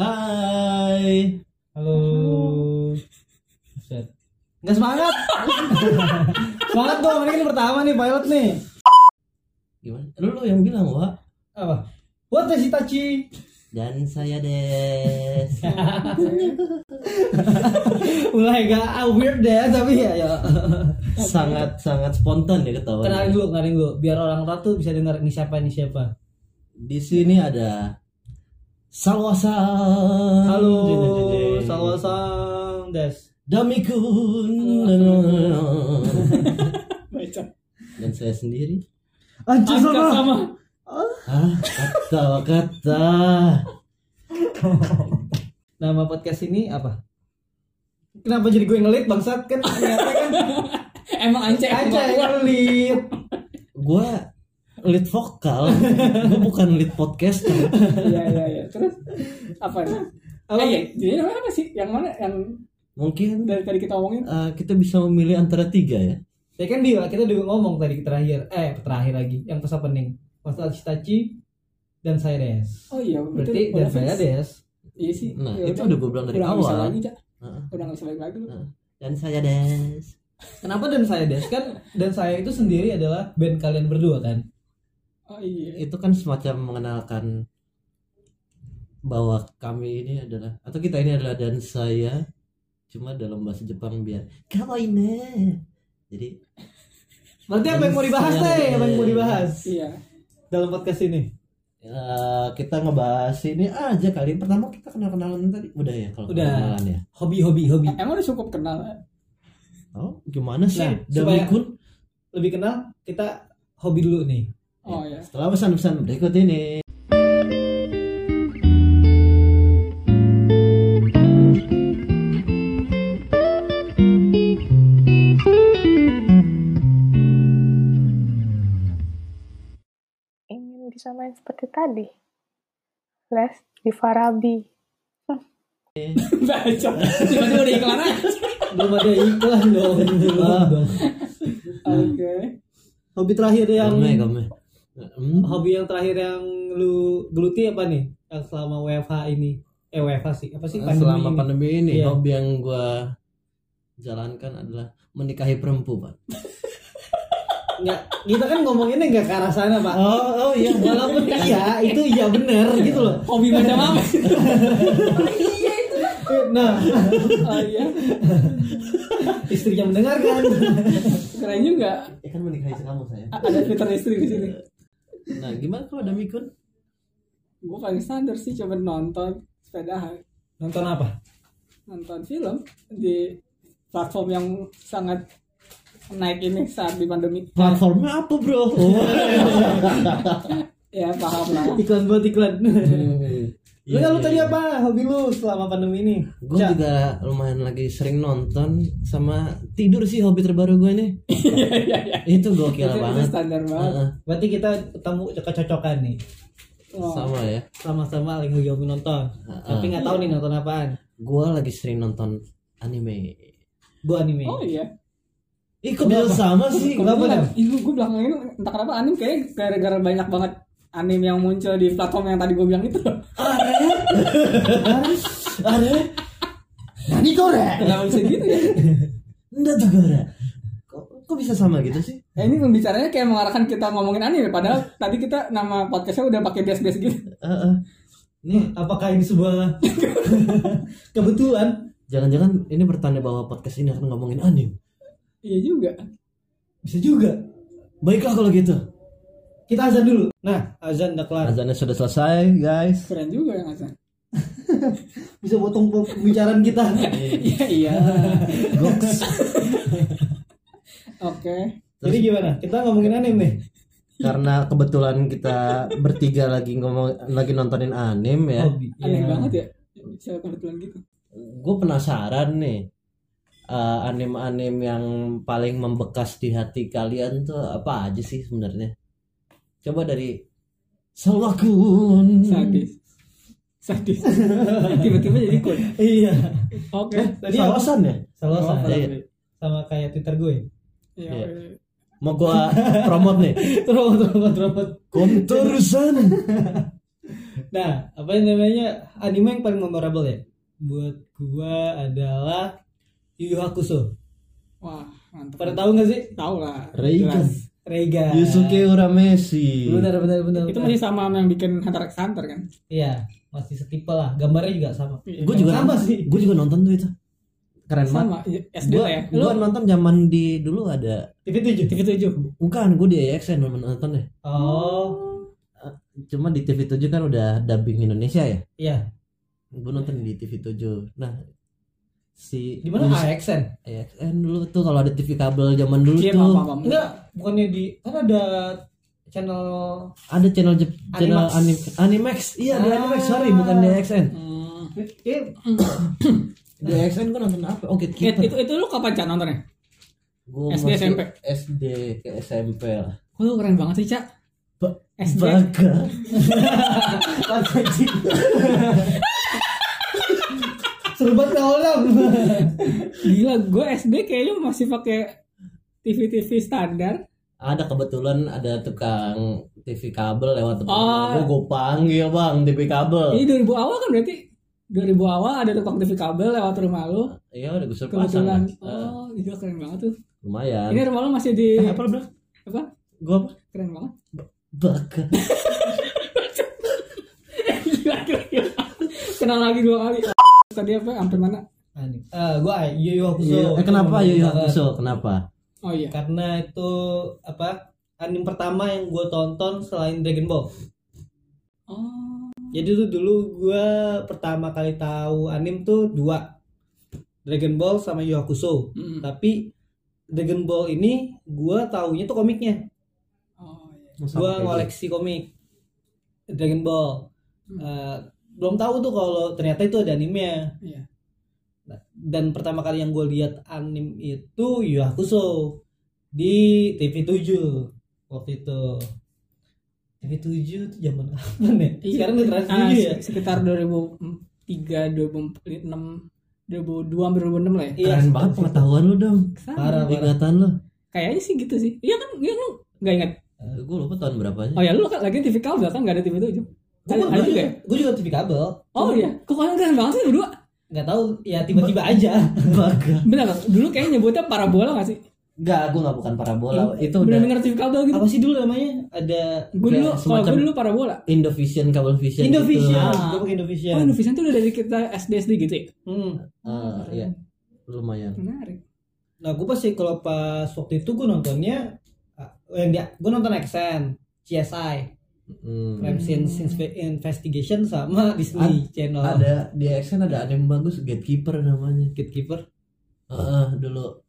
Hai. Halo. Set. Nggak semangat. semangat dong, ini kan pertama nih pilot nih. Gimana? Lu, lu yang bilang, Wak. Apa? What is Itachi? Dan saya Des. Mulai gak ah, weird deh, tapi ya ya. sangat sangat spontan ya ketawa. Kenalin dulu, kenalin dulu, biar orang-orang tuh bisa dengar ini siapa ini siapa. Di sini ada Salwasa. Halo. Salwasang Des. Damikun. Dan saya sendiri. Anjir Angkat sama. Ah, kata kata. Nama podcast ini apa? Kenapa jadi gue ngelit bangsat kan? Ternyata kan Emang Ance aja yang ngelit. Gua lead vokal. Gua bukan lead podcast. Iya iya iya. Terus apa nih? Apa? Eh, iya. Jadi namanya apa sih? Yang mana? Yang Mungkin dari tadi kita omongin? eh, kita bisa memilih antara tiga ya. Ya kan dia, kita juga ngomong tadi terakhir, eh terakhir lagi, yang pas opening. Mas Citaci dan saya Des. Oh iya. Berarti dan saya. Des. Iya sih. Nah, Ya itu udah gua bilang dari udah nggak bisa awal. lagi, Cak. Heeh. Udah nggak bisa lagi lu. Heeh. Dan saya Des. Kenapa dan saya Des kan? Dan saya itu sendiri adalah band kalian berdua kan? Oh iya. itu kan semacam mengenalkan bahwa kami ini adalah atau kita ini adalah dan saya cuma dalam bahasa Jepang biar kawaii jadi Berarti apa yang mau dibahas teh? Apa yang mau dibahas Iya. dalam podcast ini? eh, kita ngebahas ini aja kali pertama kita kenal kenalan tadi udah ya kalau Udah. kenalan ya Hobi-hobi, hobi. Eh, Emang udah cukup kenal? oh gimana sih Nah, Dami supaya- Kun? Lebih kenal kita hobi dulu nih. Oh iya. setelah pesan-pesan berikut ini ingin bisa main seperti tadi. Les di Farabi. Baca. Tiba-tiba udah iklan aja. Belum ada iklan dong. Oke. Hobi terakhir yang Kame, kame. Hmm, hobi yang terakhir yang lu geluti apa nih? Yang selama WFH ini. Eh WFH sih. Apa sih pandemi selama ini? pandemi ini Iya. hobi yang gua jalankan adalah menikahi perempuan Nggak, kita kan ngomonginnya nggak ke arah sana pak. oh oh iya Walaupun iya itu iya bener gitu loh. Hobi macam apa? Nah Oh iya. istrinya mendengarkan. Keren juga. ya kan menikahi kamu saya Ada fitur istri di sini. Nah gimana kalau ada mikun Gue paling standar sih coba nonton sepedahan. Nonton apa? nonton film di platform yang sangat naik ini saat di pandemi. platformnya apa bro Ya paham lah. Iklan buat iklan. Lu Iya, lu iya, tadi iya. apa hobi lu selama pandemi ini? gue Cak. juga lumayan lagi sering nonton sama tidur sih hobi terbaru gue nih Iya iya iya. itu gokil Itu, itu banget standar banget. Heeh, Berarti kita ketemu kecocokan nih. Oh, sama ya Sama-sama lagi hobi nonton. Tapi nggak tahu nih nonton apaan. gue lagi sering nonton anime Bu anime. oh iya. Ih kok bisa sama sih Kenapa, Dam? Ibu gue belakang ini entah kenapa anim kayak gara-gara banyak banget anime yang muncul di platform yang tadi gue bilang itu. Are Nani kore Kenapa bisa gitu ya? Nda tuh kore kok, kok bisa sama gitu sih Ya, ini pembicaranya kayak mengarahkan kita ngomongin anime padahal tadi kita nama podcastnya udah pakai bias-bias gitu. Heeh. Nih Apakah ini sebuah kebetulan? jangan-jangan ini bertanda bahwa podcast ini akan ngomongin anime Iya juga. Bisa juga. Baiklah kalau gitu Kita azan dulu. Nah, azan udah kelar. Azannya sudah selesai guys Keren juga yang Azan. Bisa potong pembicaraan kita. Iya iya. Goks. Oke. Jadi gimana? Kita ngomongin anime nih. Karena kebetulan kita bertiga lagi ngomong lagi nontonin anime ya Hobi. Aneh Iya. banget ya. Bisa kebetulan gitu. Gue penasaran nih eh, anime-anime yang paling membekas di hati kalian tuh apa aja sih sebenarnya? Coba dari Salwakun. Sadis. Sadis. Tiba-tiba jadi kun. Iya. Oke. Tadi apa? Salasan ya? Salah Oh, salah. iya. Sama kayak Twitter gue. Iya. Iya. Mau gua promote nih. Robot robot robot. Konterusan. nah apa yang namanya anime yang paling memorable ya buat gua adalah Yu Yu Hakusho Wah, mantap. pada tahu nggak sih tahu lah. Reigan. Jelas. Reiga Yusuke Urameshi benar benar benar Itu benar. masih sama sama yang bikin Hunter x Hunter kan? iya masih setipe lah gambarnya juga sama. Gue juga Sama sih. gue juga nonton tuh itu. Keren banget. Sama iya, SD gue lah ya. Lu? nonton zaman di dulu ada TV 7 TV 7. bukan gue di AXN nonton ya oh. Cuma di TV 7 kan udah dubbing Indonesia ya? Iya. Gue nonton di TV 7 nah si di mana AXN AXN dulu tuh kalau ada TV kabel zaman dulu Iya, tuh. paham, paham. enggak bukannya di kan ada channel ada channel Jep- channel Animax. anim Animax iya di Ah. Animax sorry bukan di AXN Hmm. eh, di AXN gue nonton apa oh It- Gatekeeper itu itu lu kapan Cak nontonnya? Gua SD, SMP? SD ke SMP lah Oh, lu keren banget sih, Cak. Ba- SD. Baga seru banget kalau dong Gila, gue SD kayaknya masih pakai TV-TV standar. Ada kebetulan ada tukang TV kabel lewat depan Oh. gue gue panggil bang TV kabel Ini 2000 awal kan berarti 2000 awal ada tukang TV kabel lewat rumah lu. iya udah gue suruh pasang Kebetulan. Eh, Oh, gila keren banget tuh. lumayan Ini rumah lu masih di Eh, apa lu apa? gue apa Keren banget. Baga gila, gila, gila. Kenal lagi dua kali. Tadi apa? Hampir mana? Anime. Ah, gua Yu Yu Hakusho. Iya, eh, kenapa Yu Yu. Hakusho kenapa Oh iya. Karena itu apa? Anime pertama yang gue tonton selain Dragon Ball. Oh. Jadi tuh dulu gue pertama kali tahu anime tuh dua. Dragon Ball sama Yu Hakusho. Mm. Tapi Dragon Ball ini gue taunya tuh komiknya. Oh iya. Gue ngoleksi komik Dragon Ball. Hmm. Eh, belum tahu tuh kalau ternyata itu ada animenya. Iya. Dan pertama kali yang gue lihat anime itu Yu Yu Hakusho di TV 7 waktu itu. TV 7 tuh zaman kapan ya? Iya. Sekarang udah Trans Ah, 7 ya? se- Sekitar 2003, 2006, 2002 sampai 2006 lah ya. Iya, keren banget pengetahuan lu dong. Parah, parah. ingatan lu Kayaknya sih gitu sih. Iya kan? Iya lu nggak ingat. gue lupa tahun berapanya Oh ya lu kan lagi TV kabel kan nggak ada TV 7. Gue juga ya? gue juga TV kabel. Oh iya. Kok kalian keren banget sih berdua? Nggak tahu ya tiba-tiba aja. Bener kan? Dulu kayaknya nyebutnya parabola gak sih? Enggak, gue gak bukan parabola itu udah Bener-bener TV kabel gitu. Apa sih dulu namanya? Ada Gue dulu, kalau gue dulu parabola. Indovision, kabel vision Indovision. gitu. Ah. Gue Indovision. Oh, Indovision tuh udah dari kita SD SD gitu ya? Hmm. Ah, iya. Lumayan. Menarik. Nah, gue pasti kalau pas waktu itu gue nontonnya ah, yang dia gue nonton Exxon, CSI, Hmm. Crime Scene Investigation sama Disney Channel. Ada di Action ada anime bagus Gatekeeper namanya. Gatekeeper. Heeh, dulu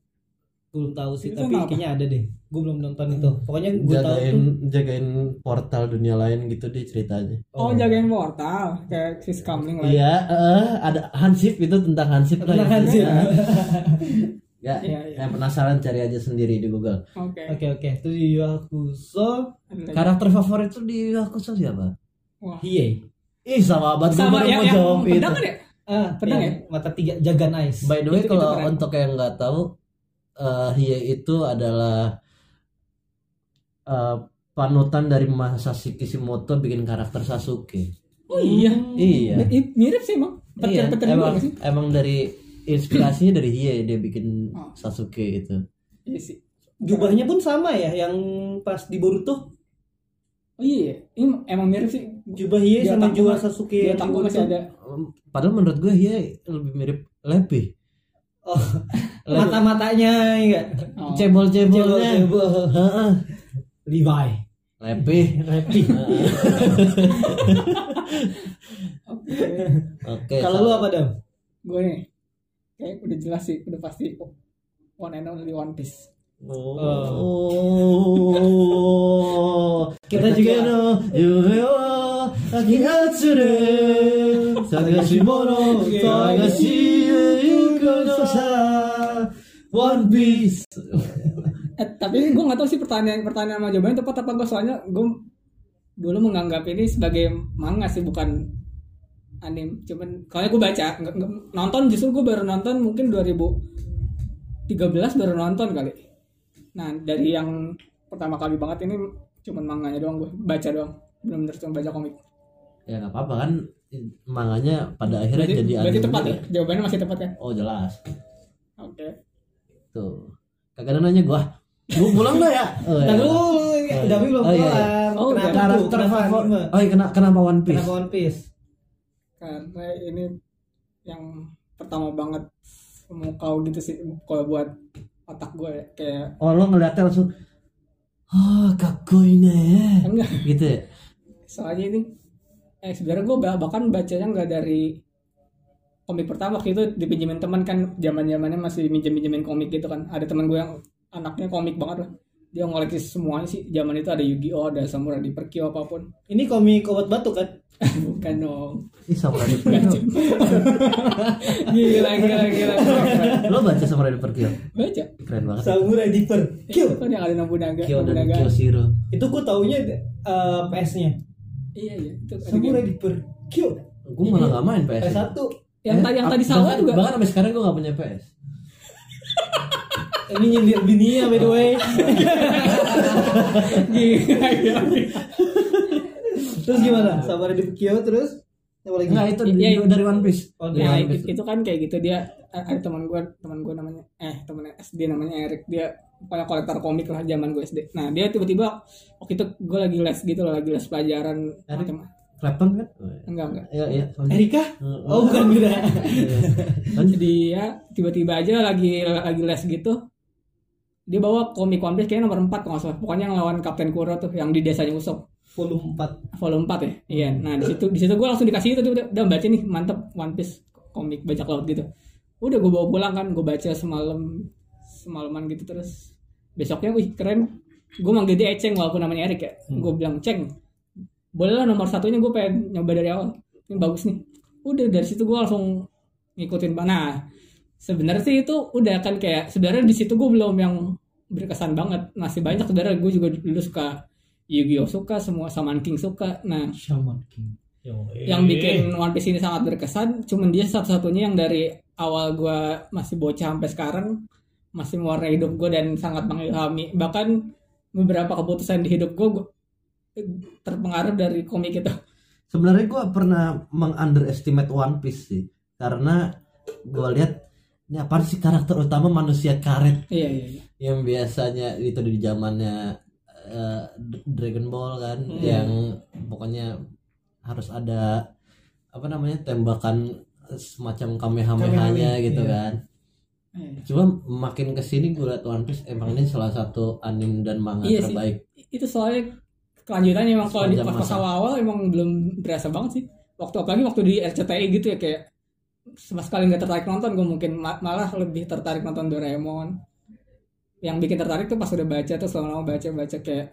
Belum tahu sih, Itu tapi apa? kayaknya ada deh. Gue belum nonton itu. Pokoknya gue tahu jagain tuh. jagain portal dunia lain gitu di ceritanya. Oh, jagain portal kayak Chris Kamling lah. ya. Iya, eh, ada Hansip itu tentang Hansip lah. Tentang ya. Hansip. Ya, Iya, iya. yang penasaran cari aja sendiri di Google. Oke. Oke oke, itu di Yu Hakusho Ada lagi. Karakter favorit tuh di Hakusho siapa? Wah. Hiei. Ih, sama abad Sama yang, mau yang jawab itu. pedang kan ya? Ah, Pedang yang Mata tiga Jagan Ice. By the way, Itu- itu kalau keren. untuk yang nggak tahu, eh Hiei itu adalah eh, panutan dari Masashi Kishimoto bikin karakter Sasuke. Oh iya. Iya. Mi- Mirip sih emang. Iya, Petir-petir juga emang, emang dari inspirasinya dari Hiei dia bikin Oh. Sasuke itu. Iya sih. Jubahnya pun sama ya, yang pas di Boruto. Oh iya, ini emang mirip sih. Jubah Hiei sama jubah Sasuke Di yang otak di gue masih ada. Padahal menurut gue Hiei lebih mirip Lepi. Oh, mata-matanya enggak. Oh. Cebol-cebolnya. Cebol-cebol. Heeh. Levi. Lepi. Happy. Oke. Oke. Kalau lu apa, Dam? gue nih, kayak udah jelas sih, udah pasti one and only One Piece. Oh. Kita juga- no yume wa akihatsure sagashimono sagashiyuku no sa One Piece. Eh, tapi gue nggak tahu sih pertanyaan pertanyaan sama jawabannya tepat apa gue soalnya gue dulu menganggap ini sebagai manga sih bukan anime cuman kalau gue baca nggak- nggak- nonton justru gue baru nonton mungkin 2013 baru nonton kali nah dari yang pertama kali banget ini cuman manganya doang gue baca doang belum terus baca komik ya nggak apa-apa kan manganya pada akhirnya berarti, jadi berarti anime tepat juga. ya jawabannya masih tepat kan oh jelas oke tuh kagak nanya gua gua pulang nggak ya oh, ya. Dulu, Davi belum Oh, iya, iya. pulang. Oh, kenapa udah. tuh? karakter Kenapa favorit oh iya kena, kenapa One Piece Kenapa One Piece? Karena ini yang pertama banget mau kau gitu sih kalau buat otak gue ya. kayak oh lo ngeliatnya langsung oh kakoi nih enggak. Gitu ya? Soalnya ini eh sebenarnya gue bahkan bacanya nggak dari komik pertama waktu itu dipinjemin teman kan zaman zamannya masih minjem minjemin komik gitu kan. Ada teman gue yang anaknya komik banget lah dia ngoleksi semuanya sih zaman itu ada Yu-Gi-Oh ada Samurai di Perkyo apa pun Ini komik obat batuk kan? bukan dong Ih, Samurai di Perkyo. gila gila gila, lo baca Samurai di Perkyo baca keren banget Samurai itu Q. kan yang ada Nobunaga Kyo dan Nobunaga Kyo Zero Itu gue taunya eh, PS-nya. iya iya itu Samurai. Deeper. Q. gue malah nggak main PS PS1. yang tadi yang tadi sawah bahkan, juga bahkan sampai sekarang gue nggak punya PS Ini nyindir bininya by the way. terus gimana? Deeper Q terus apa lagi? Enggak itu Iya, dari- dari One Piece Oh, Dari Ya, One itu, Piece. itu kan kayak gitu dia ada teman gue teman gue namanya eh teman SD namanya Erik dia pokoknya kolektor komik lah zaman gue SD. Nah dia tiba-tiba waktu itu gue lagi les gitu loh lagi les pelajaran Erik? Clapton kan enggak enggak. iya iya soalnya- Erika? Heeh. Oh, bukan beda. Iya. Lanjut. Jadi ya tiba-tiba aja lagi lagi les gitu dia bawa komik One Piece kayaknya nomor 4 kalau nggak salah. Pokoknya yang lawan Kapten Kuro tuh yang di desanya Usop. Volume 4. volume 4 ya. Iya. Nah, di situ di situ gue langsung dikasih itu tuh udah, baca nih, mantep One Piece komik bajak laut gitu. Udah gue bawa pulang kan, gue baca semalam semalaman gitu terus besoknya wih keren. Gue manggil dia Eceng walaupun namanya Erik ya. Gue bilang Ceng. Boleh lah nomor satunya gue pengen nyoba dari awal. Ini bagus nih. Udah dari situ gue langsung ngikutin Nah, sebenarnya sih itu udah kan kayak sebenarnya di situ gue belum yang berkesan banget. Masih banyak sebenarnya gue juga dulu suka Yu-Gi-Oh suka, semua Saman King suka. Nah, Shaman King. Yo, yang bikin One Piece ini sangat berkesan cuman dia satu-satunya yang dari awal gua masih bocah sampai sekarang masih mewarnai hidup gue dan sangat mengilhami bahkan beberapa keputusan di hidup gue terpengaruh dari komik itu sebenarnya gue pernah mengunderestimate One Piece sih karena gue lihat ini apa sih karakter utama manusia karet iya iya, iya. yang biasanya itu di zamannya eh, Dragon Ball kan Hmm. yang pokoknya harus ada apa namanya tembakan semacam kamehameha-nya Kamehameha, gitu iya. kan Iya. cuma makin ke sini gue liat One Piece emang ini salah satu anime dan manga Iya sih. terbaik itu soalnya kelanjutannya emang kalau di Sepanjang pas masa. awal-awal emang belum berasa banget sih waktu apalagi waktu di RCTI gitu ya kayak sama sekali nggak tertarik nonton gue mungkin ma- malah lebih tertarik nonton Doraemon. Yang bikin tertarik tuh pas udah baca tuh selama baca baca kayak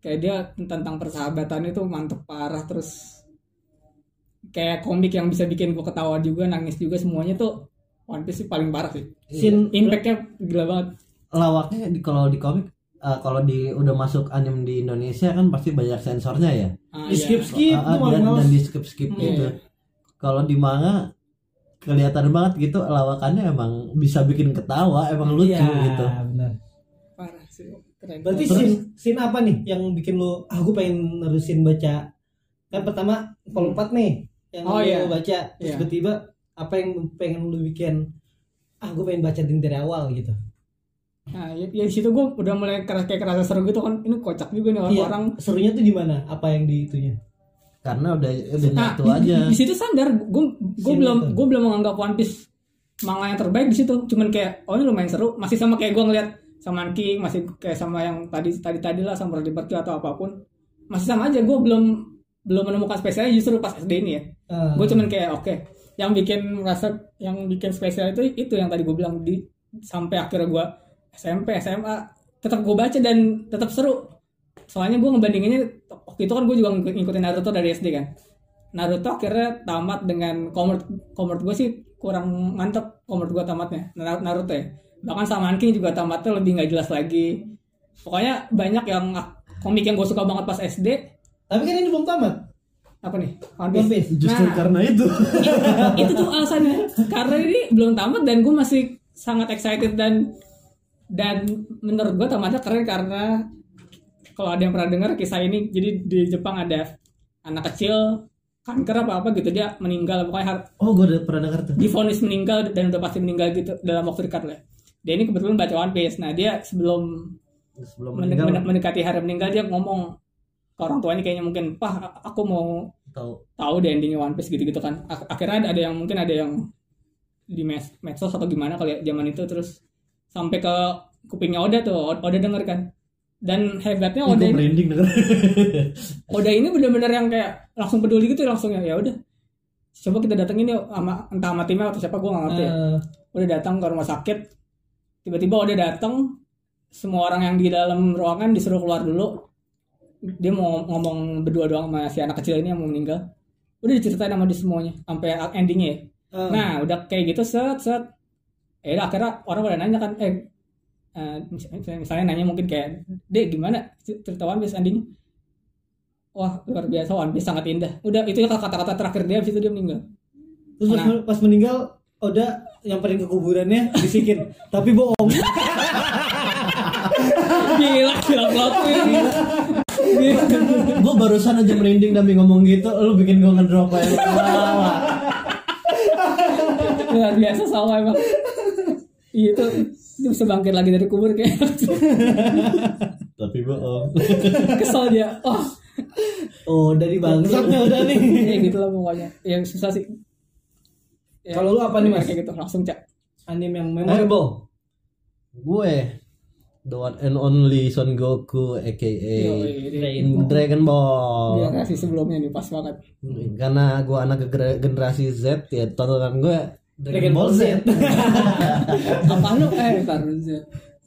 kayak dia tentang persahabatan itu mantep parah terus kayak komik yang bisa bikin gue ketawa juga nangis juga semuanya tuh One Piece sih paling parah sih. Sin impactnya gila banget. Lawaknya di kalau di komik eh, kalau di udah masuk anime di Indonesia kan pasti banyak sensornya ya. Ah, di iya. skip skip tuh malah dan, dan di skip skip Iya, gitu. Iya. kalau di manga kelihatan banget gitu lawakannya emang bisa bikin ketawa emang lucu Iya, gitu benar. parah sih keren Berarti Terus- scene, scene apa nih yang bikin lu ah gue pengen nerusin baca kan pertama volume 4 nih yang Oh, lu iya. baca terus Iya. tiba-tiba apa yang pengen lu bikin ah gue pengen baca dari awal gitu Nah, ya, ya di situ gue udah mulai keras kayak kerasa seru gitu kan. Ini kocak juga nih Iya, orang-orang. serunya tuh di mana apa yang di itunya karena udah udah Nah, nyatu di, aja di, di situ sadar gue gue belum itu. gue belum menganggap One Piece manga yang terbaik di situ. Cuman kayak oh ini lumayan seru. Masih sama kayak gue ngeliat sama King, masih kayak sama yang tadi tadi tadi lah sama Roddy Perkyo atau apa pun. Masih sama aja. Gue belum belum menemukan spesialnya justru pas SD ini ya. Ah, gue cuman kayak oke yang bikin merasa yang bikin spesial itu itu yang tadi gue bilang di sampai akhirnya gue SMP SMA tetap gue baca dan tetap seru soalnya gue ngebandinginnya waktu itu kan gue juga ngikut- ngikutin Naruto dari SD kan. Naruto akhirnya tamat dengan komert komert gue sih kurang mantep komert gue tamatnya Nar- Naruto ya. Bahkan sama King juga tamatnya lebih nggak jelas lagi. Pokoknya banyak yang komik yang gue suka banget pas SD tapi kan ini belum tamat. Apa nih? One One Piece. Piece justru Nah. karena itu. itu tuh alasannya. Karena ini belum tamat dan gue masih sangat excited dan dan menurut gue tamatnya keren karena kalau ada yang pernah dengar kisah ini jadi di Jepang ada anak kecil kanker apa apa gitu dia meninggal pokoknya har- Oh, gue udah pernah denger tuh. divonis meninggal dan udah pasti meninggal gitu dalam waktu dekat lah. Dia ini kebetulan baca One Piece. Nah dia sebelum Sebelum men- meninggal men- mendekati hari meninggal dia ngomong ke orang tuanya kayaknya mungkin, Pah aku mau tahu. tahu deh endingnya One Piece gitu-gitu kan. Ak- akhirnya ada, ada yang mungkin ada yang di mes medsos atau gimana kali ya zaman itu terus sampai ke kupingnya Oda tuh Oda denger kan. Dan hebatnya Oda ini, merinding denger. Oda ini bener-bener yang kayak langsung peduli gitu langsung ya ya udah. Coba kita datengin yuk sama entah sama timnya atau siapa gue gak ngerti ya. Eh, udah datang ke rumah sakit tiba-tiba udah datang semua orang yang di dalam ruangan disuruh keluar dulu dia mau ngomong berdua doang sama si anak kecil ini yang mau meninggal udah diceritain sama dia semuanya sampai endingnya ya. eh, nah udah kayak gitu set set eh akhirnya orang udah nanya kan eh eh, mis- misalnya nanya mungkin kayak dek gimana cerita One Piece endingnya wah luar biasa One Piece sangat indah. Udah itu kata-kata terakhir dia habis itu dia meninggal. Terus pas, Nah. pas meninggal Oda nyamperin ke kuburannya bisikin tapi bohong. Gila gila plot gue barusan aja merinding demi ngomong gitu, lu bikin gue ngedrop aja. Luar biasa sama emang. Iya, itu itu bisa bangkit lagi dari kubur kayak. Tapi bohong. kesel dia. Oh. Oh dari bangsatnya udah nih. Ya gitu lah pokoknya. Yang susah sih. Ya, Kalau lu apa nih, Mas? kayak gitu langsung cak. Anime yang memorable gue. The one and only Son Goku aka Yoi, Dragon Ball. dia kasih sebelumnya nih pas banget. Karena gue anak gener- generasi Z ya tontonan gue Dragon Ball Z. Apa lu? Eh ntar Z.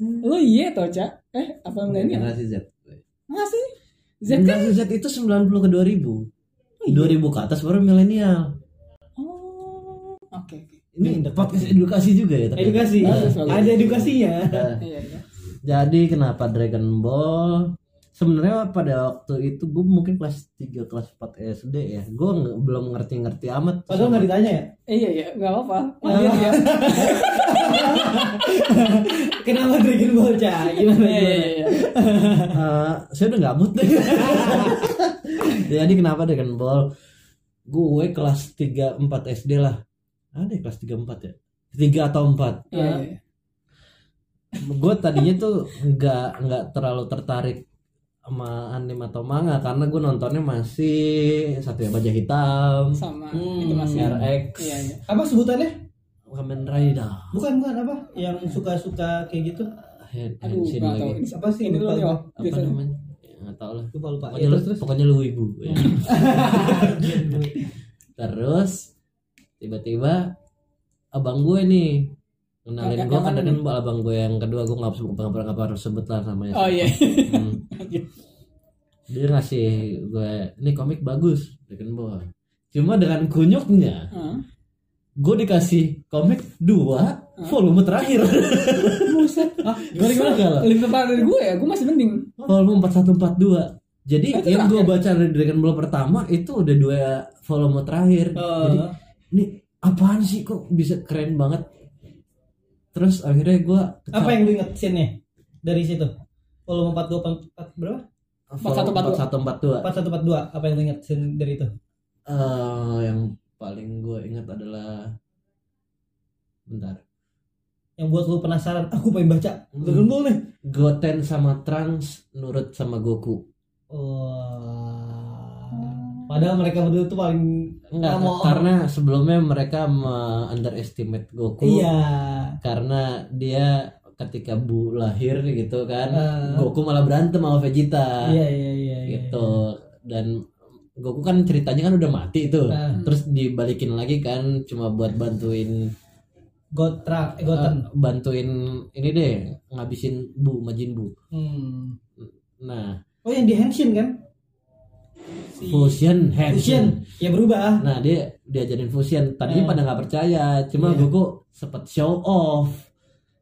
Lu iya tau cak eh apa enggak ini? Generasi Z. masih Z kan? Generasi Z itu 90 ke 2000. 2000 ke atas baru milenial. oh oke oke. Ini podcast edukasi juga ya ternyata. edukasi. Ada edukasinya. Iya iya. Jadi kenapa Dragon Ball? Sebenarnya pada waktu itu gue mungkin kelas 3 kelas 4 SD ya. Gue nge- belum ngerti-ngerti amat. padahal nggak ditanya ya Eh, iya iya nggak apa-apa Manggil dia kenapa Dragon Ball Cah gimana Iya, iya, iya. Eh, saya udah gabut deh. Jadi kenapa Dragon Ball? Gue kelas 3 4 SD lah. Ada ya kelas 3 4 ya? 3 atau 4. Iya, iya. gue tadinya tuh nggak nggak terlalu tertarik sama anime atau manga karena gue nontonnya masih satu ya baja hitam sama Hmm, itu masih RX iya iya. Apa sebutannya? Kamen Rider. Bukan bukan apa? Yang suka-suka kayak gitu? Hand- aduh tahu lagi. apa sih ini lupa gua. Wak. apa Biasanya. namanya? Ya, nggak tahu lah. Lupa lupa. Pokoknya, ya, lu, terus terus. pokoknya lu ibu ya. terus tiba-tiba abang gue nih kenalin gue kan dengan abang gue yang kedua gue nggak nggak nggak nggak harus sebut lah namanya oh iya. Hmm. dia ngasih gue ini komik bagus Dragon Ball. Cuma dengan kunyuknya gue dikasih komik dua volume terakhir. Buset. Ah gimana gimana kalau lebih parah dari gue ya? Gue masih mending. Volume 4142 jadi Itu yang gue baca dari Dragon Ball pertama itu udah dua volume terakhir. Oh. jadi ini apaan sih? Kok bisa keren banget terus akhirnya gue apa yang lu inget scene-nya? Dari situ? Volume 42 4 berapa? 4142. 4142 4142 apa yang lu inget scene dari itu? Eh, yang paling gue ingat adalah bentar. Yang buat lu penasaran aku pengen baca Hmm. Dragon Ball nih. Goten sama Trunks nurut sama Goku. Wah. Padahal mereka berdua tuh paling Enggak, Nggak mau. karena sebelumnya mereka underestimate Goku iya karena dia ketika Bu lahir gitu kan Ah. Goku malah berantem sama Vegeta iya iya iya iya. gitu dan Goku kan ceritanya kan udah mati tuh Ah. terus dibalikin lagi kan cuma buat bantuin Gotra eh, Goten bantuin ini deh ngabisin Bu Majin Bu hmm. nah oh yang di Henshin kan Si- fusion Fusion. Henshin ya berubah. Nah dia diajarin fusion. Tadinya Ah. pada nggak percaya. Cuma Iya. Goku sempet show off.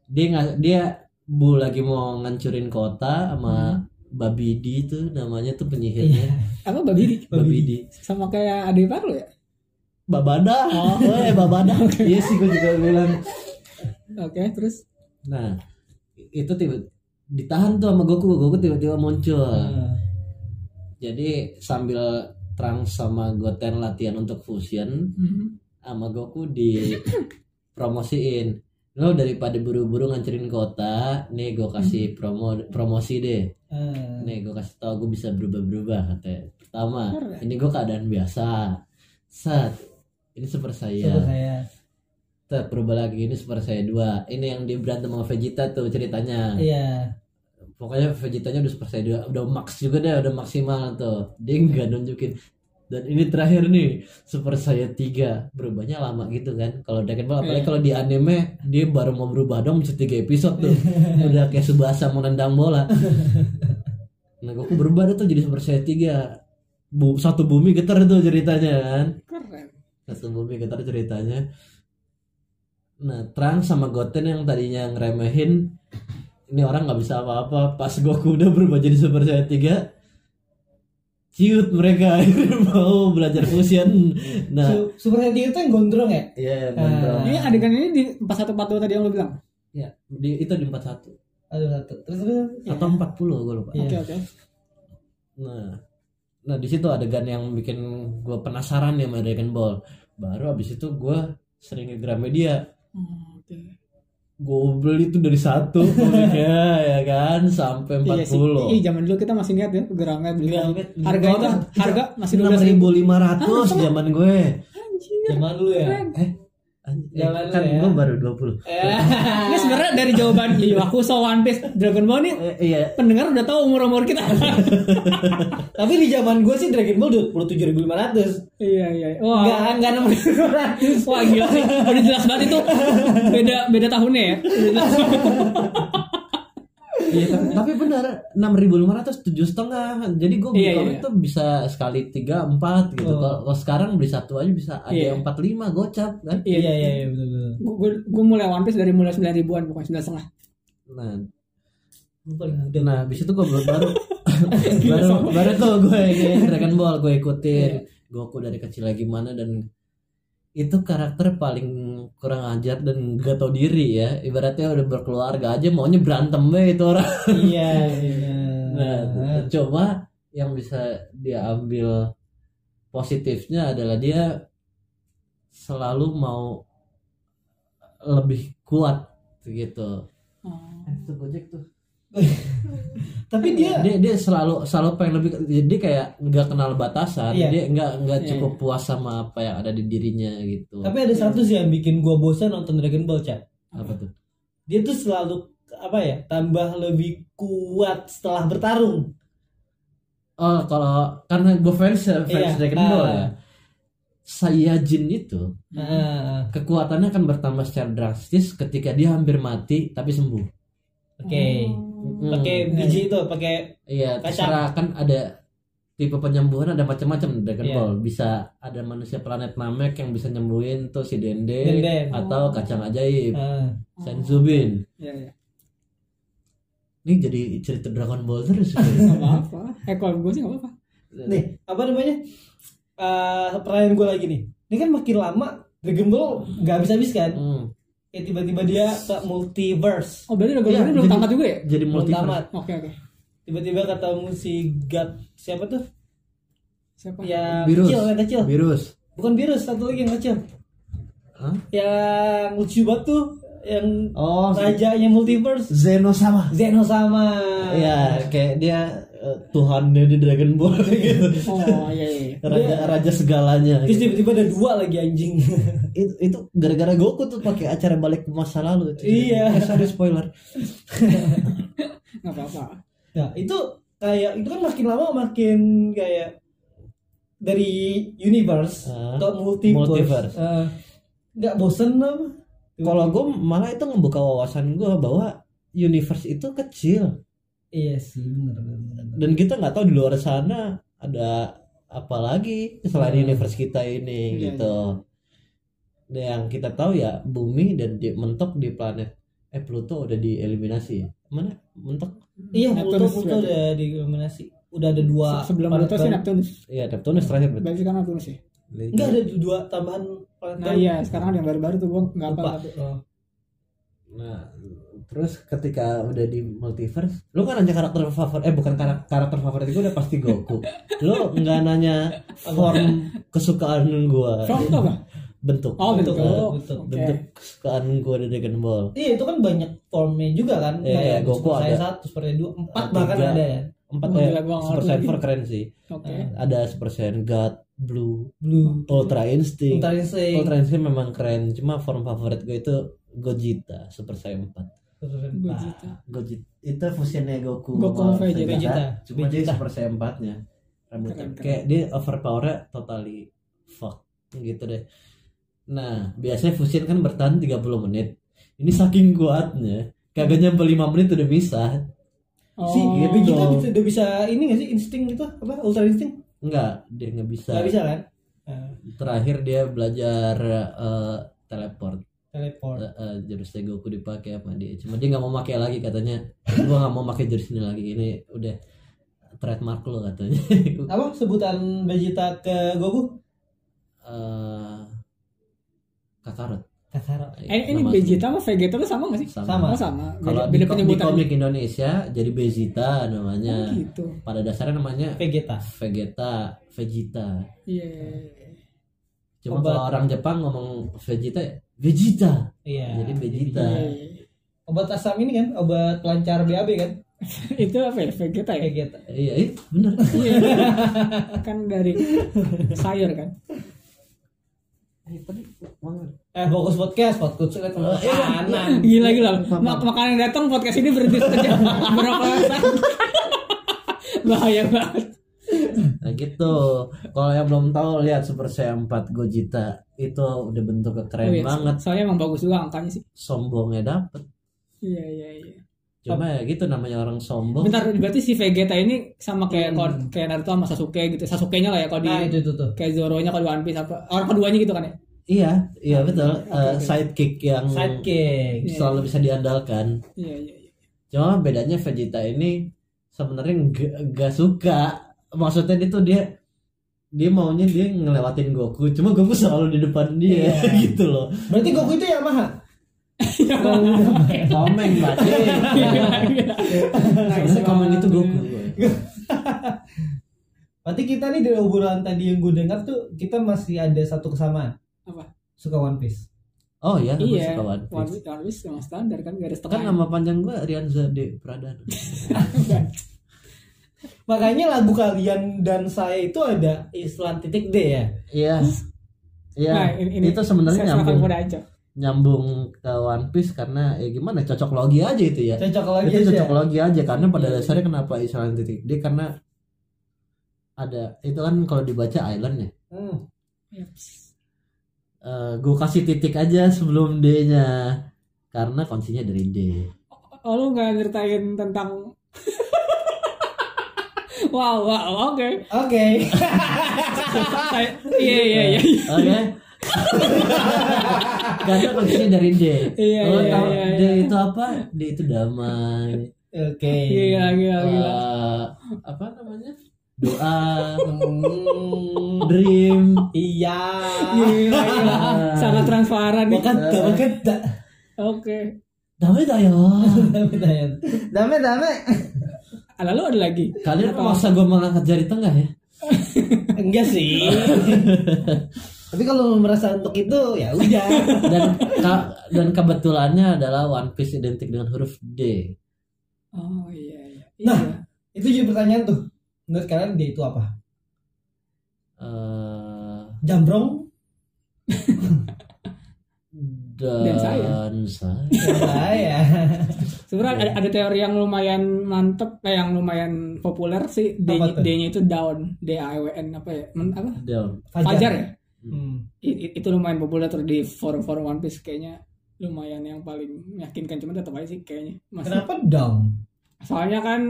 Dia nggak dia Bu lagi mau ngancurin kota sama Babi D itu namanya tuh penyihirnya. Hmm. Iya. apa babi di Babi D. Sama kayak adik baru ya? Babada. Oh. Eh Babada. Iya sih gue juga bilang. Oke terus? Nah itu tiba ditahan tuh sama Goku. Goku tiba-tiba muncul. Ah. Jadi sambil Trunks sama Goten latihan untuk fusion Mhm. sama Goku dipromosiin lo daripada buru-buru ngancurin kota nih gue kasih promo promosi deh. Ah. nih gue kasih tau gue bisa berubah-berubah katanya. Pertama ini gue keadaan biasa. Saat ini super saya saya. Tet, berubah lagi. Ini super saya dua. Ini yang di berantem sama Vegeta tuh ceritanya. Iya. Pokoknya Vegetanya udah saya dua udah max juga deh udah maksimal tuh. Dia nggak nunjukin. Dan ini terakhir nih super saya tiga. Berubahnya lama gitu kan kalau Dragon Ball. Apalagi Iya. kalau di anime dia baru mau berubah dong bisa tiga episode tuh. Udah kayak Subasa mau nendang bola. Nah Goku berubah tuh jadi super saya tiga. Bu, satu bumi getar tuh ceritanya kan. Keren. satu bumi getar ceritanya. Nah Trunks sama Goten yang tadinya ngeremehin ini orang nggak bisa apa-apa pas Goku udah berubah jadi Super Saiyan 3 ciut mereka mau belajar fusion nah Su- Super Saiyan 3 itu yang gondrong ya? iya Ah. Ini adegan ini di 4142 tadi yang lo bilang. ya di, itu di 41 Aduh satu. Terus terus. atau 40 gue lupa Iya. Oke oke. nah nah di situ adegan yang bikin gue penasaran ya sama Dragon Ball baru abis itu gue sering ke Gramedia Hmm, Oke. Gue beli itu dari satu komiknya ya kan sampai 40 Iya sih. Iya zaman dulu kita masih niat ya geramnya beli. Gramet. Harga itu harga masih enam 12 ribu. lima ratus zaman gue Anjir. Zaman dulu ya. eh eh, lu kan ya. gue baru 20 Ini sebenarnya dari jawaban Yu Hakusho One Piece Dragon Ball nih eh, iya pendengar udah tahu umur-umur kita. Tapi di zaman gue sih Dragon Ball 27.500. iya iya. Wah. Enggak enggak 6.500. Wah gila sih. Udah jelas banget itu beda beda tahunnya ya. Udah jelas. Iya, tapi, tapi benar enam ribu lima ratus tujuh setengah jadi gue beli Iya, komik iya. tuh bisa sekali tiga empat gitu Oh. kalau sekarang beli satu aja bisa ada Iya. yang empat lima gocap kan Iya iya iya betul betul. Gue gue mulai One Piece dari mulai 9 ribuan bukan 9 setengah. nah Gue nah habis itu gue baru baru baru, baru tuh gue ini Dragon Ball gue ikutin Goku dari kecil lagi mana dan itu karakter paling kurang ajar dan gak tau diri ya ibaratnya udah berkeluarga aja maunya berantem be itu orang Iya iya. Nah, coba yang bisa diambil positifnya adalah dia selalu mau lebih kuat gitu. Oh. Itu Gojek tuh. Tapi dia Dia dia selalu selalu pengen lebih jadi kayak nggak kenal batasan. Iya. Dia nggak nggak Iya. cukup puas sama apa yang ada di dirinya gitu. tapi ada satu sih yang bikin gue bosan nonton Dragon Ball chat. Apa tuh? Dia tuh selalu apa ya tambah lebih kuat setelah bertarung. Oh, kalau karena gue fans fans Iya, Dragon ah. Ball ya. Saiyajin itu Ah, kekuatannya akan bertambah secara drastis ketika dia hampir mati tapi sembuh. Oke. Hmm. Pakai biji itu, pakai Iya, Kacang. terserah kan ada tipe penyembuhan ada macam-macam Dragon Iya. Ball. Bisa ada manusia planet Namek yang bisa nyembuhin tuh si Dende, Denden. atau kacang ajaib, ah, Senzubin. Iya iya. Ini jadi cerita Dragon Ball terus. Gak apa-apa. Eh kalau gue sih gak apa-apa. nih apa namanya? Eh pertanyaan gue lagi nih. Ini kan makin lama Dragon Ball nggak habis-habis kan? Hmm, Ya tiba-tiba dia ke multiverse. Oh berarti Ball ini belum tamat juga ya? jadi Belum multiverse. tamat. Oke oke. Tiba-tiba ketemu si God siapa tuh? Siapa? Yang Virus. kecil, yang kecil. Virus. Bukan virus, satu lagi yang kecil. Hah? Yang lucu banget tuh, yang Oh, rajanya multiverse. Zeno sama. Zeno sama. Iya, kayak dia eh, Tuhannya di Dragon Ball gitu. Oh iya iya. Raja raja segalanya. Terus gitu. tiba-tiba ada dua lagi anjing. Itu, itu gara-gara Goku tuh pakai acara balik ke masa lalu. Iya. Eh, sorry spoiler. Gak apa-apa. Nah, itu kayak itu kan makin lama makin kayak dari universe Ah, ke multiverse. multiverse. Eh, nggak bosen apa? Kalau gue malah itu ngebuka wawasan gue bahwa universe itu kecil Iya sih, benar benar. dan kita nggak tahu di luar sana ada apa lagi selain Hmm. universe kita ini Iya, gitu. Dan yang kita tahu ya bumi dan di, mentok di planet eh Pluto udah dieliminasi. Mana mentok? Iya, Pluto Neptunus Pluto udah dieliminasi. Udah ada dua. Sebelum Pluto sih baru. Neptunus. Iya Neptunus terakhir berarti. Berarti kan Neptunus sih. Enggak ada dua tambahan planet Nah iya sekarang ada yang baru-baru tuh gue nggak apa Lupa. tapi. Oh. Nah, terus ketika udah di multiverse lu kan nanya karakter favorit eh bukan karakter, karakter favorit gue udah pasti Goku lu nggak nanya form kesukaan gua From tuh apa? bentuk Oh, bentuk. Eh, Oh, bentuk. oke. bentuk kesukaan gua dari Dragon Ball Iya itu kan banyak formnya juga kan. Iya, Kayak Goku ada. satu, Super Saiyan dua, empat bahkan ada ya. empat Oh, nggak Super Saiyan lagi. 4 keren sih Oke. ada Super Saiyan God Blue Blue. Ultra Instinct Ultra Instinct. Ultra Instinct memang keren cuma form favorit gue itu Gogeta Super Saiyan 4 Super Saiyan empat. Gogeta. Gogeta itu fusionnya Goku Goku sama Vegeta. Vegeta. cuma dia Vegeta. Super Saiyan 4 nya rambutnya Keren, keren. kayak dia overpower totally fuck gitu deh nah biasanya fusion kan bertahan 30 menit ini saking kuatnya kagak nyampe 5 menit udah bisa Oh, Si gitu. Vegeta bisa, udah bisa ini gak sih insting gitu apa Ultra Instinct? enggak dia nggak bisa Gak bisa kan? Terakhir dia belajar eh, teleport teleport. Eh, eh, jurusnya Goku dipakai sama dia cuma dia nggak mau pakai lagi katanya gua nggak mau pakai jurus ini lagi ini udah trademark lo katanya Apa sebutan Vegeta ke Goku? Eh, Kakarot Kakarot. Eh, ini Vegeta sama Vegeta tuh sama gak sih? sama. Sama. Oh, sama. Kalau di, di komik Indonesia jadi Oh, namanya. gitu. Pada dasarnya namanya Vegeta. Vegeta, Vegeta. Iya. iya. Cuma Obat. kalau orang Jepang ngomong Vegeta, Vegeta. Iya. Jadi Vegeta. Iya, iya. Obat asam ini kan, obat pelancar BAB kan? Itu apa ya? Vegeta ya? Vegeta. Iya, iya, bener. Iya. kan dari sayur kan? Eh fokus podcast, podcast kan kanan. Gila gila. Mak makanan yang datang podcast ini berhenti saja. Berapa? Bahaya banget. Nah gitu. Kalau yang belum tahu lihat Super Saiyan 4 Gogeta itu udah bentuknya keren Oh, iya. banget. Soalnya emang bagus juga angkanya sih. Sombongnya dapet. Iya iya iya. Cuma ya gitu namanya orang sombong. Bentar berarti si Vegeta ini sama kayak Hmm. kayak Naruto sama Sasuke gitu. Sasuke-nya lah ya kalau di Nah itu itu tuh. kayak Zoro-nya kalau di One Piece apa orang keduanya gitu kan ya? Iya, iya betul. Oke, Eh, oke. sidekick yang Sidekick. Iya. selalu bisa diandalkan. Iya iya iya. Cuma bedanya Vegeta ini sebenarnya nggak suka. Maksudnya itu dia dia maunya dia ngelewatin Goku. Cuma Goku selalu di depan dia Iya. gitu loh. Berarti Goku itu Yamaha. Komeng baca. Nah, Sebenarnya komeng itu Goku. Berarti kita nih dari obrolan tadi yang gue dengar tuh kita masih ada satu kesamaan. Apa? Suka One Piece. Oh ya, aku Iya. suka One One Piece. Piece, One Piece emang standar kan garis Kan tengah. nama panjang gua Rianza De Pradana. Makanya lagu kalian dan saya itu ada istilah titik D ya. Iya. Iya. Nah, ini, itu sebenarnya nyambung aja. nyambung ke One Piece karena ya gimana cocok logi aja itu ya. Cocok lagi itu aja. cocok logi aja karena pada Iya. dasarnya kenapa Island titik D karena ada itu kan kalau dibaca island ya. Hmm. Yaps. gue kasih titik aja sebelum D-nya karena kuncinya dari D. Oh lu nggak nyeritain tentang Wow, wow, oke. Oke. Saya- Iya, iya, iya. Oke. karena kuncinya dari D. Iya, Lo iya, iya, D iya. itu apa? D itu damai. Oke. Gila, gila, gila. Eh, apa namanya? Doa, Hmm. dream. Iya. Gila, gila. Sangat transparan nih. Wakanda, wakanda. Oke. Damai dah ya. Dame, dame. Dame, dame. Ah, Lalu ada lagi. Kalian memaksa gue mengangkat jari tengah ya? Enggak sih. Tapi kalau merasa untuk itu ya udah. Dan ka- dan kebetulannya adalah One Piece identik dengan huruf D. Oh iya, iya. Nah. Iya. itu jadi pertanyaan tuh. Menurut kalian dia itu apa? Eh, Jambrong? Dan, saya. saya. ya. Sebenarnya ada, ada teori yang lumayan mantep, eh, yang lumayan populer sih. D-nya itu down, D A W N apa ya? Men- apa? Down. Fajar ya? Hmm. I- i- itu lumayan populer tuh di forum-forum One Piece kayaknya lumayan yang paling meyakinkan cuman tetap aja sih kayaknya masih Kenapa down? soalnya kan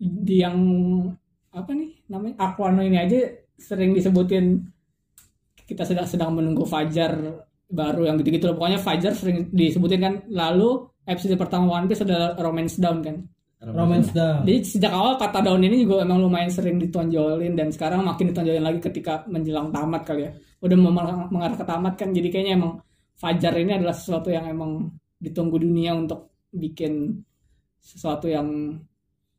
di yang apa nih namanya Aquano ini aja sering disebutin kita sedang sedang menunggu Fajar baru yang gitu-gitu loh pokoknya Fajar sering disebutin kan lalu episode pertama One Piece adalah Romance Down kan Romance down. jadi sejak awal kata down ini juga emang lumayan sering ditonjolin dan sekarang makin ditonjolin lagi ketika menjelang tamat kali ya. Udah mau mengarah ke tamat kan jadi kayaknya emang Fajar ini adalah sesuatu yang emang ditunggu dunia untuk bikin sesuatu yang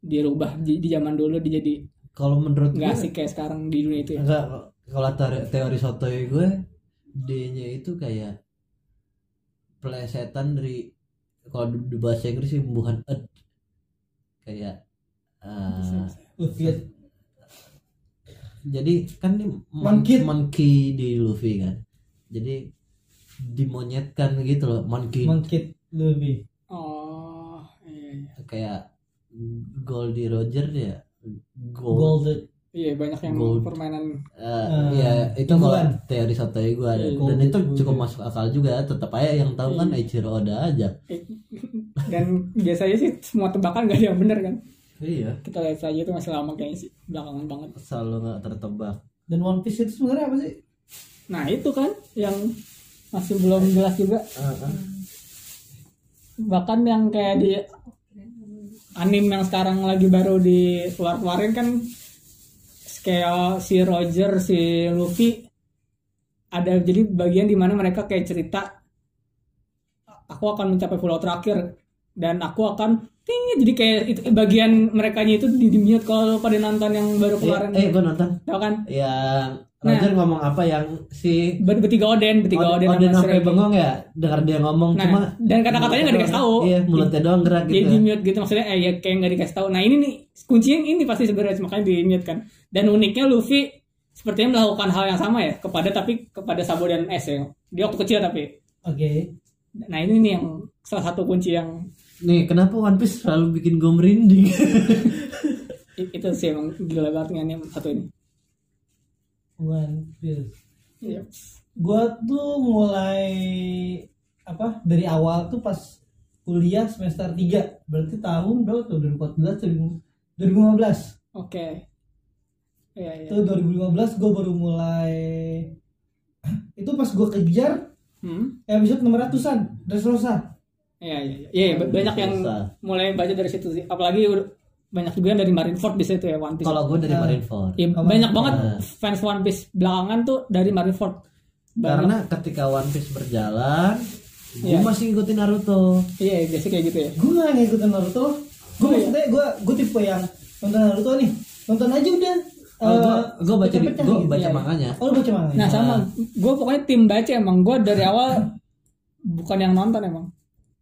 dirubah di, di zaman dulu dia jadi kalau menurut gue nggak asik kayak sekarang di dunia itu ya enggak kalau teori, teori sotoy gue D-nya itu kayak plesetan dari kalau di, di bahasa Inggris sih bukan ed kayak eh, Luffy. jadi kan ini Monkey. monkey di Luffy kan. Jadi dimonyetkan gitu loh monkey. Monkey Luffy. Oh iya, iya. kayak Goldie Roger ya? Gold, Iya, banyak yang Gold. permainan Eh, Eh, ya itu kalau teori sotoy gue ada. Iya, dan itu cukup masuk akal juga. Tetap aja yang tahu kan Iya. Eiichiro Oda aja. Dan biasanya sih semua tebakan gak ada yang bener kan? Iya. Kita lihat saja itu masih lama kayaknya sih belakangan banget. Selalu nggak tertebak. Dan One Piece itu sebenarnya apa sih? Nah itu kan yang masih belum jelas juga. Bahkan yang kayak di anime yang sekarang lagi baru di keluar keluarin kan kayak si Roger si Luffy ada jadi bagian di mana mereka kayak cerita aku akan mencapai pulau terakhir dan aku akan ting jadi kayak itu bagian mereka itu di, di mute kalau pada nonton yang baru keluaran eh, eh gue nonton tau kan yang Roger ngomong apa yang si Ber- bertiga Oden bertiga Oden, Oden sampai bengong ya dengar dia ngomong Nah, cuma dan kata-katanya nggak dikasih tahu. iya mulutnya doang gerak Jadi gitu di mute gitu maksudnya eh ya kayak nggak dikasih tahu. Nah ini nih kuncinya ini pasti sebenarnya makanya di mute kan. Dan uniknya Luffy sepertinya melakukan hal yang sama ya kepada tapi kepada Sabo dan S ya. Dia waktu kecil tapi. oke Nah ini nih yang salah satu kunci yang nih kenapa One Piece selalu bikin gue merinding itu sih emang gila banget nih anime satu ini. One Piece Iya. gua tuh mulai apa dari awal tuh pas kuliah semester 3 berarti tahun berapa tuh 2014 2015 Oke. Iya iya. itu 2015 gue baru mulai itu pas gue kejar Hmm? episode 600an Dressrosa Iya iya iya. Iya, ba- banyak yang Bisa. mulai baca dari situ sih. Apalagi banyak juga yang dari Marineford bisa itu ya One Piece. kalau gue dari Nah. Marineford Ya, Apa? banyak banget fans One Piece belakangan tuh dari Marineford. Banyak. karena ketika One Piece berjalan gue Iya. masih ngikutin Naruto iya biasa kayak gitu ya. gue gak ngikutin Naruto gue Oh, iya. maksudnya gue gue tipe yang nonton Naruto nih nonton aja udah oh, gue Eh, gue baca gue gitu. baca Iya. manganya oh lu baca manga Nah sama, gue pokoknya tim baca emang gue dari awal bukan yang nonton emang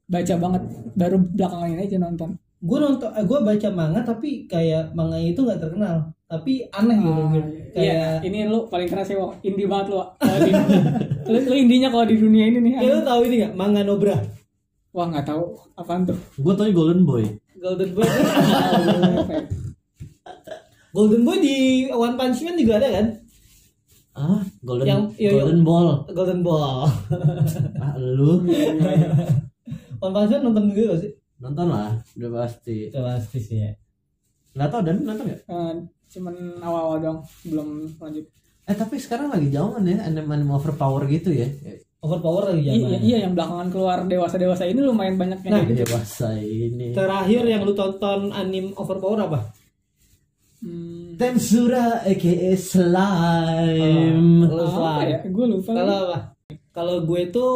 baca banget baru belakangan ini aja nonton. gue nonton eh, gue baca manga tapi kayak manganya itu nggak terkenal tapi aneh gitu Ah, gitu. iya. kayak ini lu paling keras ya, Wak. indie banget lu. Di- lu, lu indinya kalau di dunia ini nih. ya lu tahu ini nggak manga Nobra Wah nggak tahu apaan tuh. gue tau Golden Boy Golden Boy Golden Boy di One Punch Man juga ada kan ah Golden Yang- iya, iya. Golden Ball Golden Ball ah lu Punch Man nonton juga gak sih nonton lah udah pasti Udah pasti sih ya nggak tau dan nonton ya Eh, cuman awal-awal dong belum lanjut. eh tapi sekarang lagi jauhan ya anime anime overpower gitu ya Overpower lagi Iya, zaman iya yang belakangan keluar dewasa-dewasa ini lumayan banyak yang Nah, gitu. dewasa ini Terakhir yang lu tonton anime Overpower apa? Hmm, Tensura aka slime Lu apa Slan. ya? Gue lupa. Kalau apa? Kalau gue tuh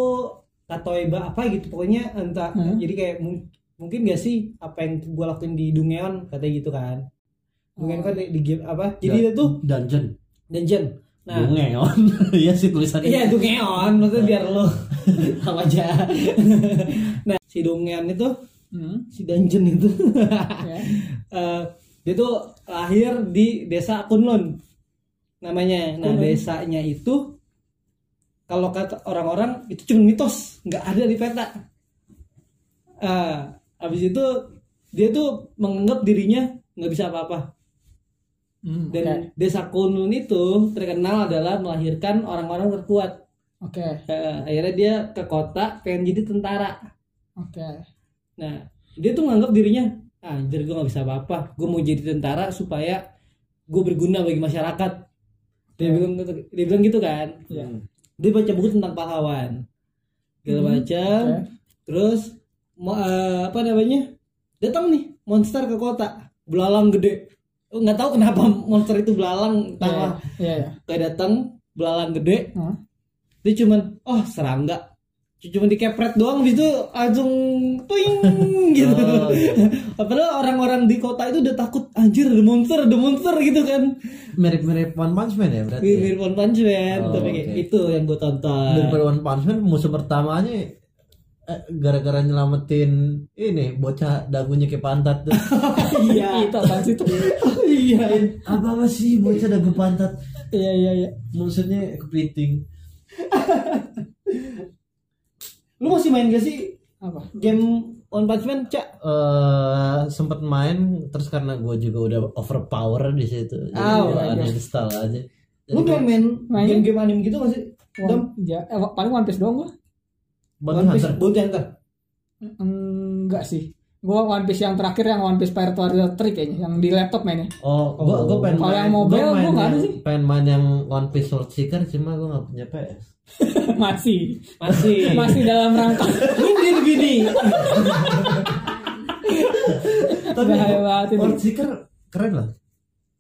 Katoeba apa gitu pokoknya entah Hmm. jadi kayak mung- mungkin gak sih apa yang gue lakuin di Dungeon katanya gitu kan. Dungeon Oh. kan di, di game apa? Jadi itu tuh dungeon dungeon. Nah, Dungeon iya sih tulisannya Iya Dungeon, maksudnya biar lo tahu aja. nah si Dungeon itu, Hmm, si dungeon itu, ya. eh, dia tuh lahir di desa Kunlun namanya. Nah Kunlun. desanya itu kalau kata orang-orang itu cuma mitos, nggak ada di peta. Eh, habis itu dia tuh menganggap dirinya nggak bisa apa-apa. Hmm, Dan Oke. desa Kunlun itu terkenal adalah melahirkan orang-orang terkuat. Oke. Eh, akhirnya dia ke kota pengen jadi tentara. Oke. Nah, dia tuh nganggap dirinya, ah, anjir gue gak bisa apa-apa. Gue mau jadi tentara supaya gue berguna bagi masyarakat. Dia bilang gitu, dia bilang gitu kan. Iya. Dia baca buku tentang pahlawan. Dia Hmm, baca, Oke. terus mau eh, apa namanya? Datang nih monster ke kota, belalang gede. Oh, nggak tahu kenapa monster itu belalang, entah Iya, iya. kayak datang belalang gede Hah? dia cuman oh serangga cuma dikepret doang habis itu langsung tuing gitu. Oh, iya. Padahal orang-orang di kota itu udah takut anjir ada monster, ada monster gitu kan. mirip-mirip One Punch Man ya berarti Mirip One Punch Man, Oh, tapi oke. itu yang gue tonton. daripada One Punch Man musuh pertamanya eh, gara-gara nyelamatin ini bocah dagunya ke pantat tuh Iya. itu apaan sih itu Iya. apa apa sih bocah dagu pantat iya iya iya maksudnya kepiting Lu masih main gak sih apa game One Punch Man, Cak? eh sempat main terus karena gue juga udah overpower di situ jadi gue iya. uninstall aja Lu main main Main? game-game anime gitu gak sih? One, ja, eh, paling One Piece doang gua Bounty One Piece, Hunter Bounty Hunter. enggak sih gua One Piece yang terakhir yang One Piece Pirate Warrior 3 kayaknya yang di laptop mainnya oh gue gue pengen Kalau main yang mobile, gua main gua nggak ada yang- sih. pengen main yang One Piece World Seeker cuma gue nggak punya PS masih Masih. masih dalam rangka Nyindir gini. tapi. World Seeker keren lah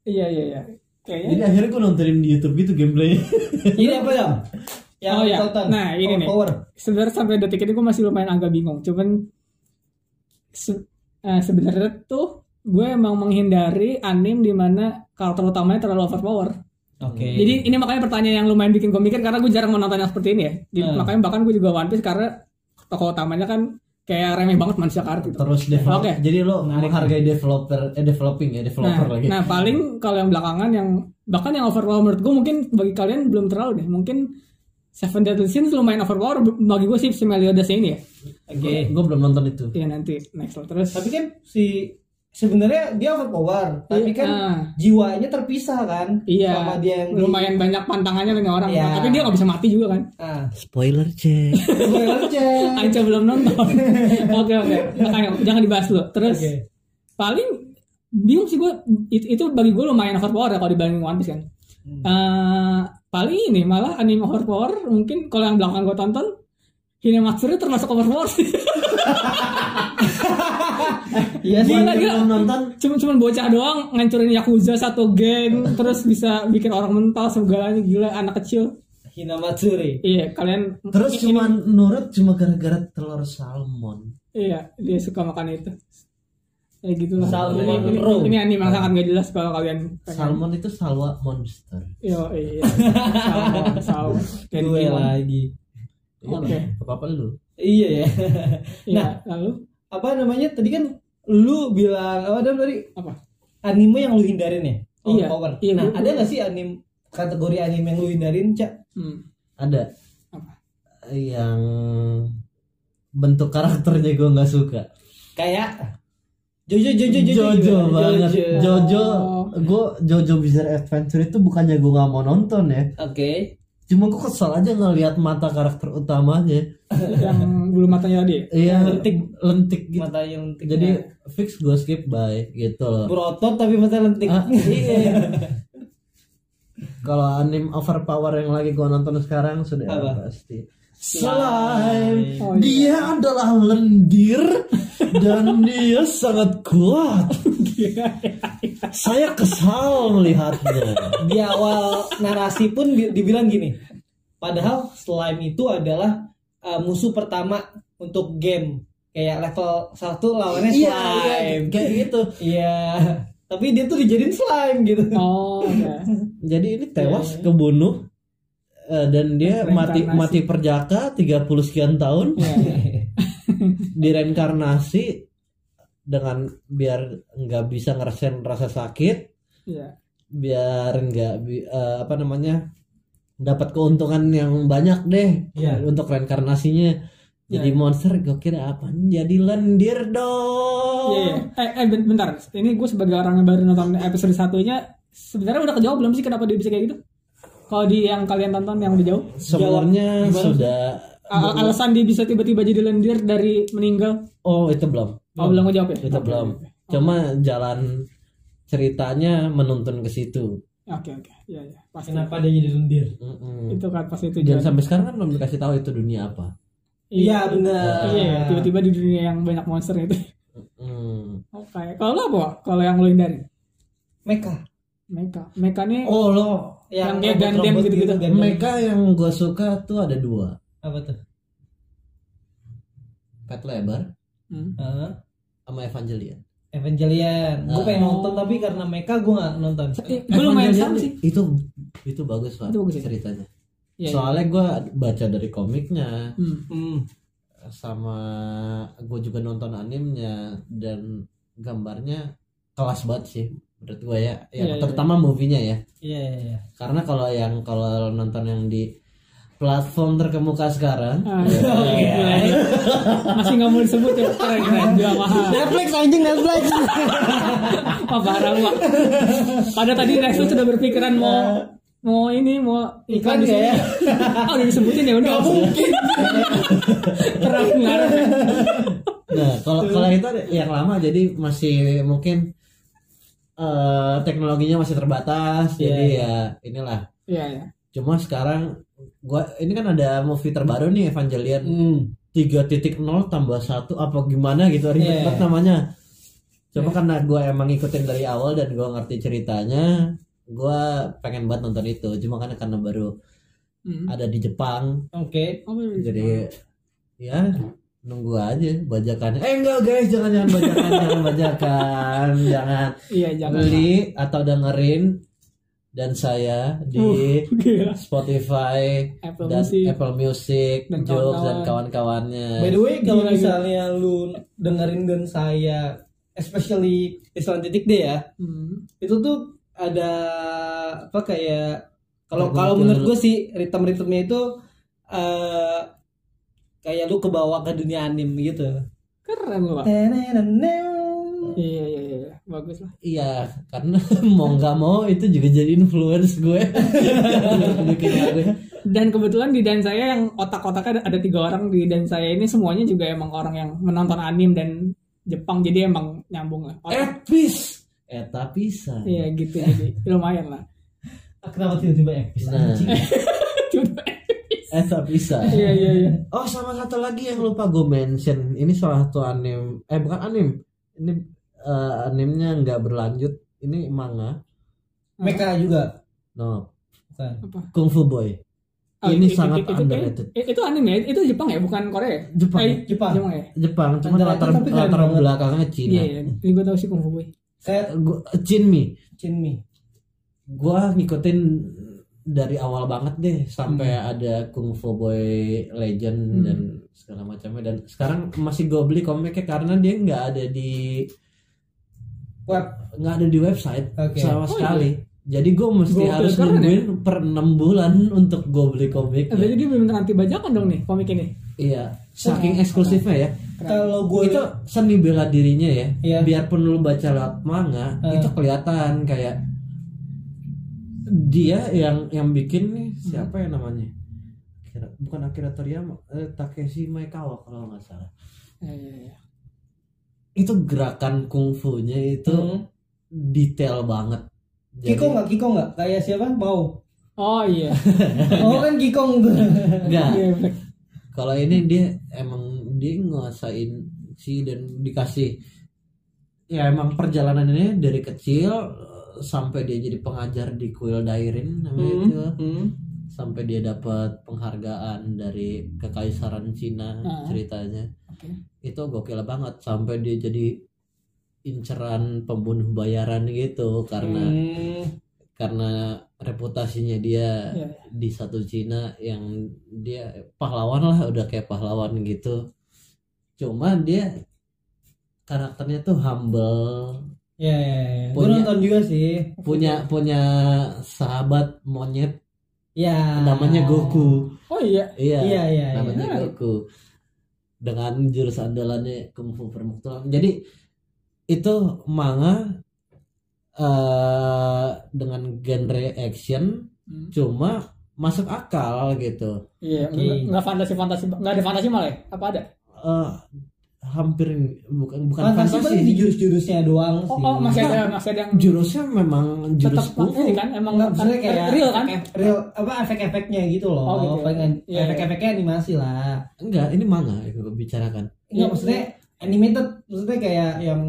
iya iya iya kayaknya jadi akhirnya gue nontonin di YouTube gitu gameplaynya Ini apa ya? Yang Oh, iya. tonton. Nah, ini nih. Sebenarnya sampai detik ini gue masih lumayan agak bingung cuman se- eh, sebenarnya tuh gue emang menghindari anime di mana karakter utamanya terlalu overpower Oke. jadi ini makanya pertanyaan yang lumayan bikin gue mikir karena gue jarang menonton yang seperti ini ya Jadi, Hmm. makanya bahkan gue juga One Piece karena tokoh utamanya kan kayak remeh banget manusia karet gitu terus develop Oke. jadi lo menghargai developer eh developing ya Nah, developer lagi nah paling kalau yang belakangan yang bahkan yang overpower menurut gue mungkin bagi kalian belum terlalu deh mungkin Seven Deadly Sins lumayan overpower bagi gue sih si Meliodas ini ya Oke. gue belum nonton itu Iya nanti next lah terus Tapi kan si sebenarnya dia overpower, tapi kan Ah. jiwanya terpisah kan Iya, sama dia yang di- lumayan banyak pantangannya dengan orang. Iya. Tapi dia nggak bisa mati juga kan? Ah, spoiler cek spoiler aja. Anca belum nonton. Oke oke, makanya jangan dibahas dulu. Terus Oke. paling bingung sih gue itu, itu bagi gue lumayan overpower ya kalau dibanding One Piece kan. Hmm. Eh, paling ini malah anime overpower mungkin kalau yang belakang gue tonton Hinamatsuri termasuk overpower sih. Iya sih. Gila, gila. nonton Cuma cuman bocah doang ngancurin yakuza satu geng terus bisa bikin orang mental segalanya gila anak kecil. Hinamatsuri. Iya, kalian terus cuma nurut cuma gara-gara telur salmon Iya, dia suka makan itu. Ya gitu lah. Salmon ini, ini, ini anime sangat gak jelas kalau kalian pengen. salmon itu salwa monster Yo, iya. Salmon, salmon. Dan Gue lagi. Oke. apa apa lu Iya ya. Iya, Nah. lalu apa namanya? Tadi kan lu bilang apa Dam, tadi? apa? Anime yang lu hindarin ya? Iya. Overpower. Iya, nah, ada gak sih anime kategori anime yang lu hindarin, Cak? Hmm. ada Apa? yang bentuk karakternya gue nggak suka Kayak Jojo Jojo Jojo Jojo, banget Jojo Oh. gue Jojo Bizarre Adventure itu bukannya gue nggak mau nonton ya Oke. cuma gue kesel aja ngelihat mata karakter utamanya yang bulu matanya tadi. iya Lentik. lentik gitu Matanya lentik. jadi fix gue skip by gitu loh berotot tapi mata lentik. Ah, iya. Kalau anime overpower yang lagi gua nonton sekarang sudah Apa? pasti Slime. Oh, iya. Dia adalah lendir dan dia sangat kuat. Saya kesal melihatnya. Di awal narasi pun di- dibilang gini. Padahal slime itu adalah uh, musuh pertama untuk game. Kayak level 1 lawannya Iya, slime. iya, kayak gitu. Iya. Tapi dia tuh dijadiin slime gitu. Oh, oke. Jadi ini tewas kebunuh eh, dan dia mati mati perjaka 30 sekian tahun. Iya, iya. direinkarnasi dengan biar nggak bisa ngerasain rasa sakit Iya. biar nggak bi- eh, apa namanya dapat keuntungan yang banyak deh Iya. untuk reinkarnasinya jadi monster gue kira apa jadi lendir dong Iya, iya. Eh, eh, ben- bentar. Ini gue sebagai orang yang baru nonton episode satunya, sebenarnya udah kejawab belum sih kenapa dia bisa kayak gitu? Kalau di yang kalian tonton yang udah jauh, sebenarnya sudah Al- alasan dia bisa tiba-tiba jadi lendir dari meninggal? oh itu belum Oh, belum ngejawab ya? itu Oke, belum cuma jalan ceritanya menuntun ke situ Oke, oke. Iya, iya. Pasti. Kenapa dia jadi lendir? Mm-mm. Itu kan pasti itu dan jalan. sampai sekarang kan belum dikasih tahu itu dunia apa Iya benar. Iya, tiba-tiba di dunia yang banyak monster itu. Mm. Oke. Kalau lo apa? Kalau yang lo hindari? Mecha. Mecha. Mecha nih oh lo Yang kayak Gundam gitu-gitu. Gundam. mereka yang gue suka tuh ada dua Apa tuh? Pet Labor Hmm. Heeh. sama Evangelion. Evangelion. Gue Ah. pengen nonton tapi karena mereka gue nggak nonton. Eh, gue lumayan sama sih. Itu itu bagus banget Itu bagus ya? ceritanya. Iya. Soalnya gue baca dari komiknya Hmm. Hmm. sama gue juga nonton animenya dan gambarnya kelas banget sih menurut gue ya. Yang Iya, iya, terutama movie-nya ya. Iya iya. iya. Karena kalau yang kalau nonton yang di platform terkemuka sekarang Ah, ya, gila. Masih nggak mau disebut ya keren keren mahal. Netflix anjing Netflix. Wah lu. Pak. Pada tadi Netflix sudah berpikiran mau mau ini mau iklan di sini. Iklan Oh udah disebutin ya udah. mungkin. Terang ngarep. Nah, kalau kalau itu yang lama jadi masih mungkin eh teknologinya masih terbatas. Iya, jadi ya inilah. Iya ya. Cuma sekarang gua ini kan ada movie terbaru nih Evangelion Hmm. 3.0 tambah satu apa gimana gitu ribet Iya. banget namanya. Cuma karena gua emang ngikutin dari awal dan gua ngerti ceritanya, gua pengen banget nonton itu. Cuma karena karena baru Hmm. ada di Jepang, Oke. Oh, baru di jadi ya nunggu aja bajakannya. Eh enggak guys, jangan jangan bajakan, jangan bajakan, jangan Iya jangan. beli atau dengerin dan saya di Uh, gila. Spotify Apple dan Music. Apple Music, Dan Jokes dan kawan-kawan. kawan-kawannya. By the way, kalau misalnya lu dengerin dan saya, especially Islam titik D ya, Hmm. itu tuh ada apa kayak kalau kalau menurut gue sih ritme-ritmenya itu eh kayak lu ke bawah ke dunia anim gitu. Keren lu pak. Teneneneng. Iya iya iya bagus lah. Iya, karena mau nggak mau itu juga jadi influence gue. Dan kebetulan di dan saya yang otak-otaknya ada, ada tiga orang di dan saya ini semuanya juga emang orang yang menonton anim dan Jepang jadi emang nyambung lah. Otak- Epis, eta pisan. Iya gitu jadi lumayan lah. Ah, Kenapa tiba-tiba episode Nah. anjing? Coba. Eta pisan. Iya iya iya. Oh sama satu lagi yang lupa gue mention ini salah satu anim eh bukan anim ini eh, animnya nggak berlanjut ini manga Mecha juga. no Bukan. Apa? Kung Fu Boy Oh, ini itu- sangat itu- itu- underrated eh, Itu anime? Itu Jepang ya, bukan Korea ya? Jepang Eh, Jepang. Jepang ya? Jepang cuma latar latar belakangnya Cina Iya, iya. Ini gue tau sih Kung Fu Boy. Kayak Gua, Chinmi Chinmi. gue ngikutin dari awal banget deh sampai Hmm. ada Kung Fu Boy Legend Hmm. dan segala macamnya dan sekarang masih gue beli komiknya karena dia nggak ada di Web. nggak ada di website Oke. sama Oh, sekali jadi gue mesti Gokil, harus keren ya? nungguin per enam bulan untuk gue beli komik Eh, berarti dia belum nanti bajakan dong nih komik ini. iya saking eksklusifnya ya Kalau gue itu seni bela dirinya ya Iya. biarpun lu baca lewat manga Eh. itu kelihatan kayak dia yang yang bikin nih siapa yang namanya? Kira, bukan Akira Toriyama eh, Takeshi Maekawa kalau nggak salah. Iya, iya, iya. itu gerakan kungfunya itu Hmm. detail banget. Jadi- Kiko nggak? Kiko nggak? Kayak siapa? Mau? Oh iya. oh kan Kikong tuh Enggak. Iya, kalau ini dia emang dia nguasain sih dan dikasih ya emang perjalanannya dari kecil sampai dia jadi pengajar di kuil Dairin namanya Hmm, itu hmm. sampai dia dapat penghargaan dari kekaisaran Cina Ah. ceritanya Oke. itu gokil banget sampai dia jadi inceran pembunuh bayaran gitu karena Hmm. karena reputasinya dia Iya. di satu Cina yang dia pahlawan lah udah kayak pahlawan gitu cuma dia karakternya tuh humble ya ya, ya. gue Punya- nonton juga sih punya punya sahabat monyet ya namanya Goku Oh iya. iya iya iya iya. namanya iya. Goku dengan jurus andalannya kung fu permukaan jadi itu manga eh dengan genre action Hmm. cuma masuk akal gitu Iya, Oke. nggak- fantasi fantasi, nggak ada fantasi malah ya? Apa ada? Eh, hampir bukan bukan fantasi fantasi, paling di jurus-jurusnya doang Oh, sih. oh masih ada masih ada. yang jurusnya memang jurus tetap kungfu kan emang Enggak, maksudnya kayak real kan? real apa efek-efeknya gitu loh. Oh, gitu. Ya. Paling Iya, efek-efeknya animasi lah. Enggak ini manga yang gue bicarakan. Enggak maksudnya animated. Maksudnya kayak yang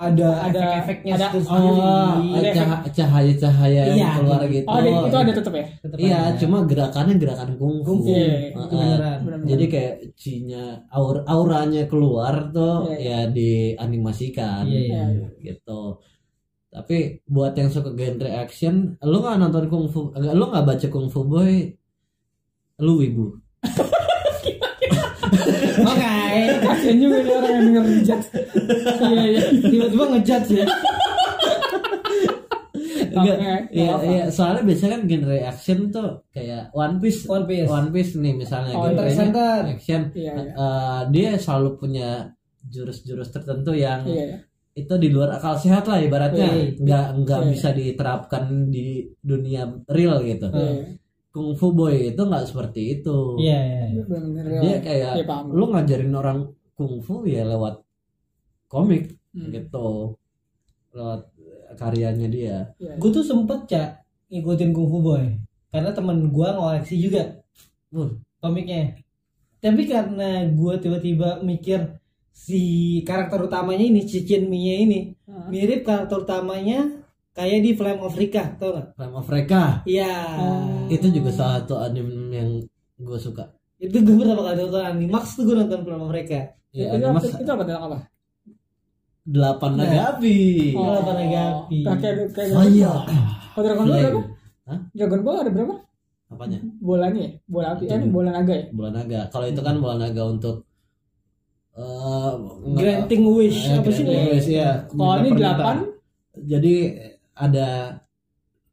ada Ada- efek-efeknya ada- oh ada cahaya cahaya yang Iya, keluar gitu. gitu Oh, ada, itu ada tetap ya? Tetep iya ada. cuma gerakannya gerakan kungfu Kungfu. Iya, beneran Benar-benar. jadi kayak cinya aur auranya keluar tuh Iya, ya dianimasikan Iya, iya. gitu tapi buat yang suka genre action lu nggak nonton kungfu enggak lu nggak baca kungfu boy lu ibu Oke. kasian juga nih orang yang denger ngejat iya iya Tiba-tiba ngejat ya. Enggak, iya, iya, soalnya biasanya kan genre action tuh kayak One Piece, One Piece. One Piece nih misalnya Oh, Hunter. action, Iya, iya. eh, dia selalu punya jurus-jurus tertentu yang iya iya. itu di luar akal sehat lah ibaratnya, Iya. nggak nggak Iya. bisa diterapkan di dunia real gitu. Iya. Kung Fu Boy itu nggak seperti itu. Iya, iya. iya. Bener-bener Dia kayak Iya, paham. lu ngajarin orang kungfu ya lewat komik Hmm. gitu, lewat karyanya dia. Iya. Gue tuh sempet cak ngikutin Kung Fu Boy karena temen gue ngoleksi juga Uh, komiknya. Tapi karena gue tiba-tiba mikir si karakter utamanya ini, si Chin Mi-nya ini mirip karakter utamanya kayak di Flame of Rika, tau gak? Flame of Reka. Iya. Oh. itu juga salah satu anime yang gue suka Itu gue pertama kali nonton Animax tuh gue nonton Flame of Rika. ya itu, anime apa, itu apa tentang apa? delapan Nah. naga api Oh. Apa lagi api? Kayak kayak oh iya Oh, Dragon Ball berapa? Hah? Dragon Ball ada berapa? apanya Bolanya ya? Bola api, eh juga. bola naga ya? bola naga kalau itu kan bola naga untuk eh nggak- Granting Wish eh, apa sih? Wish, iya. Oh ini delapan? jadi ada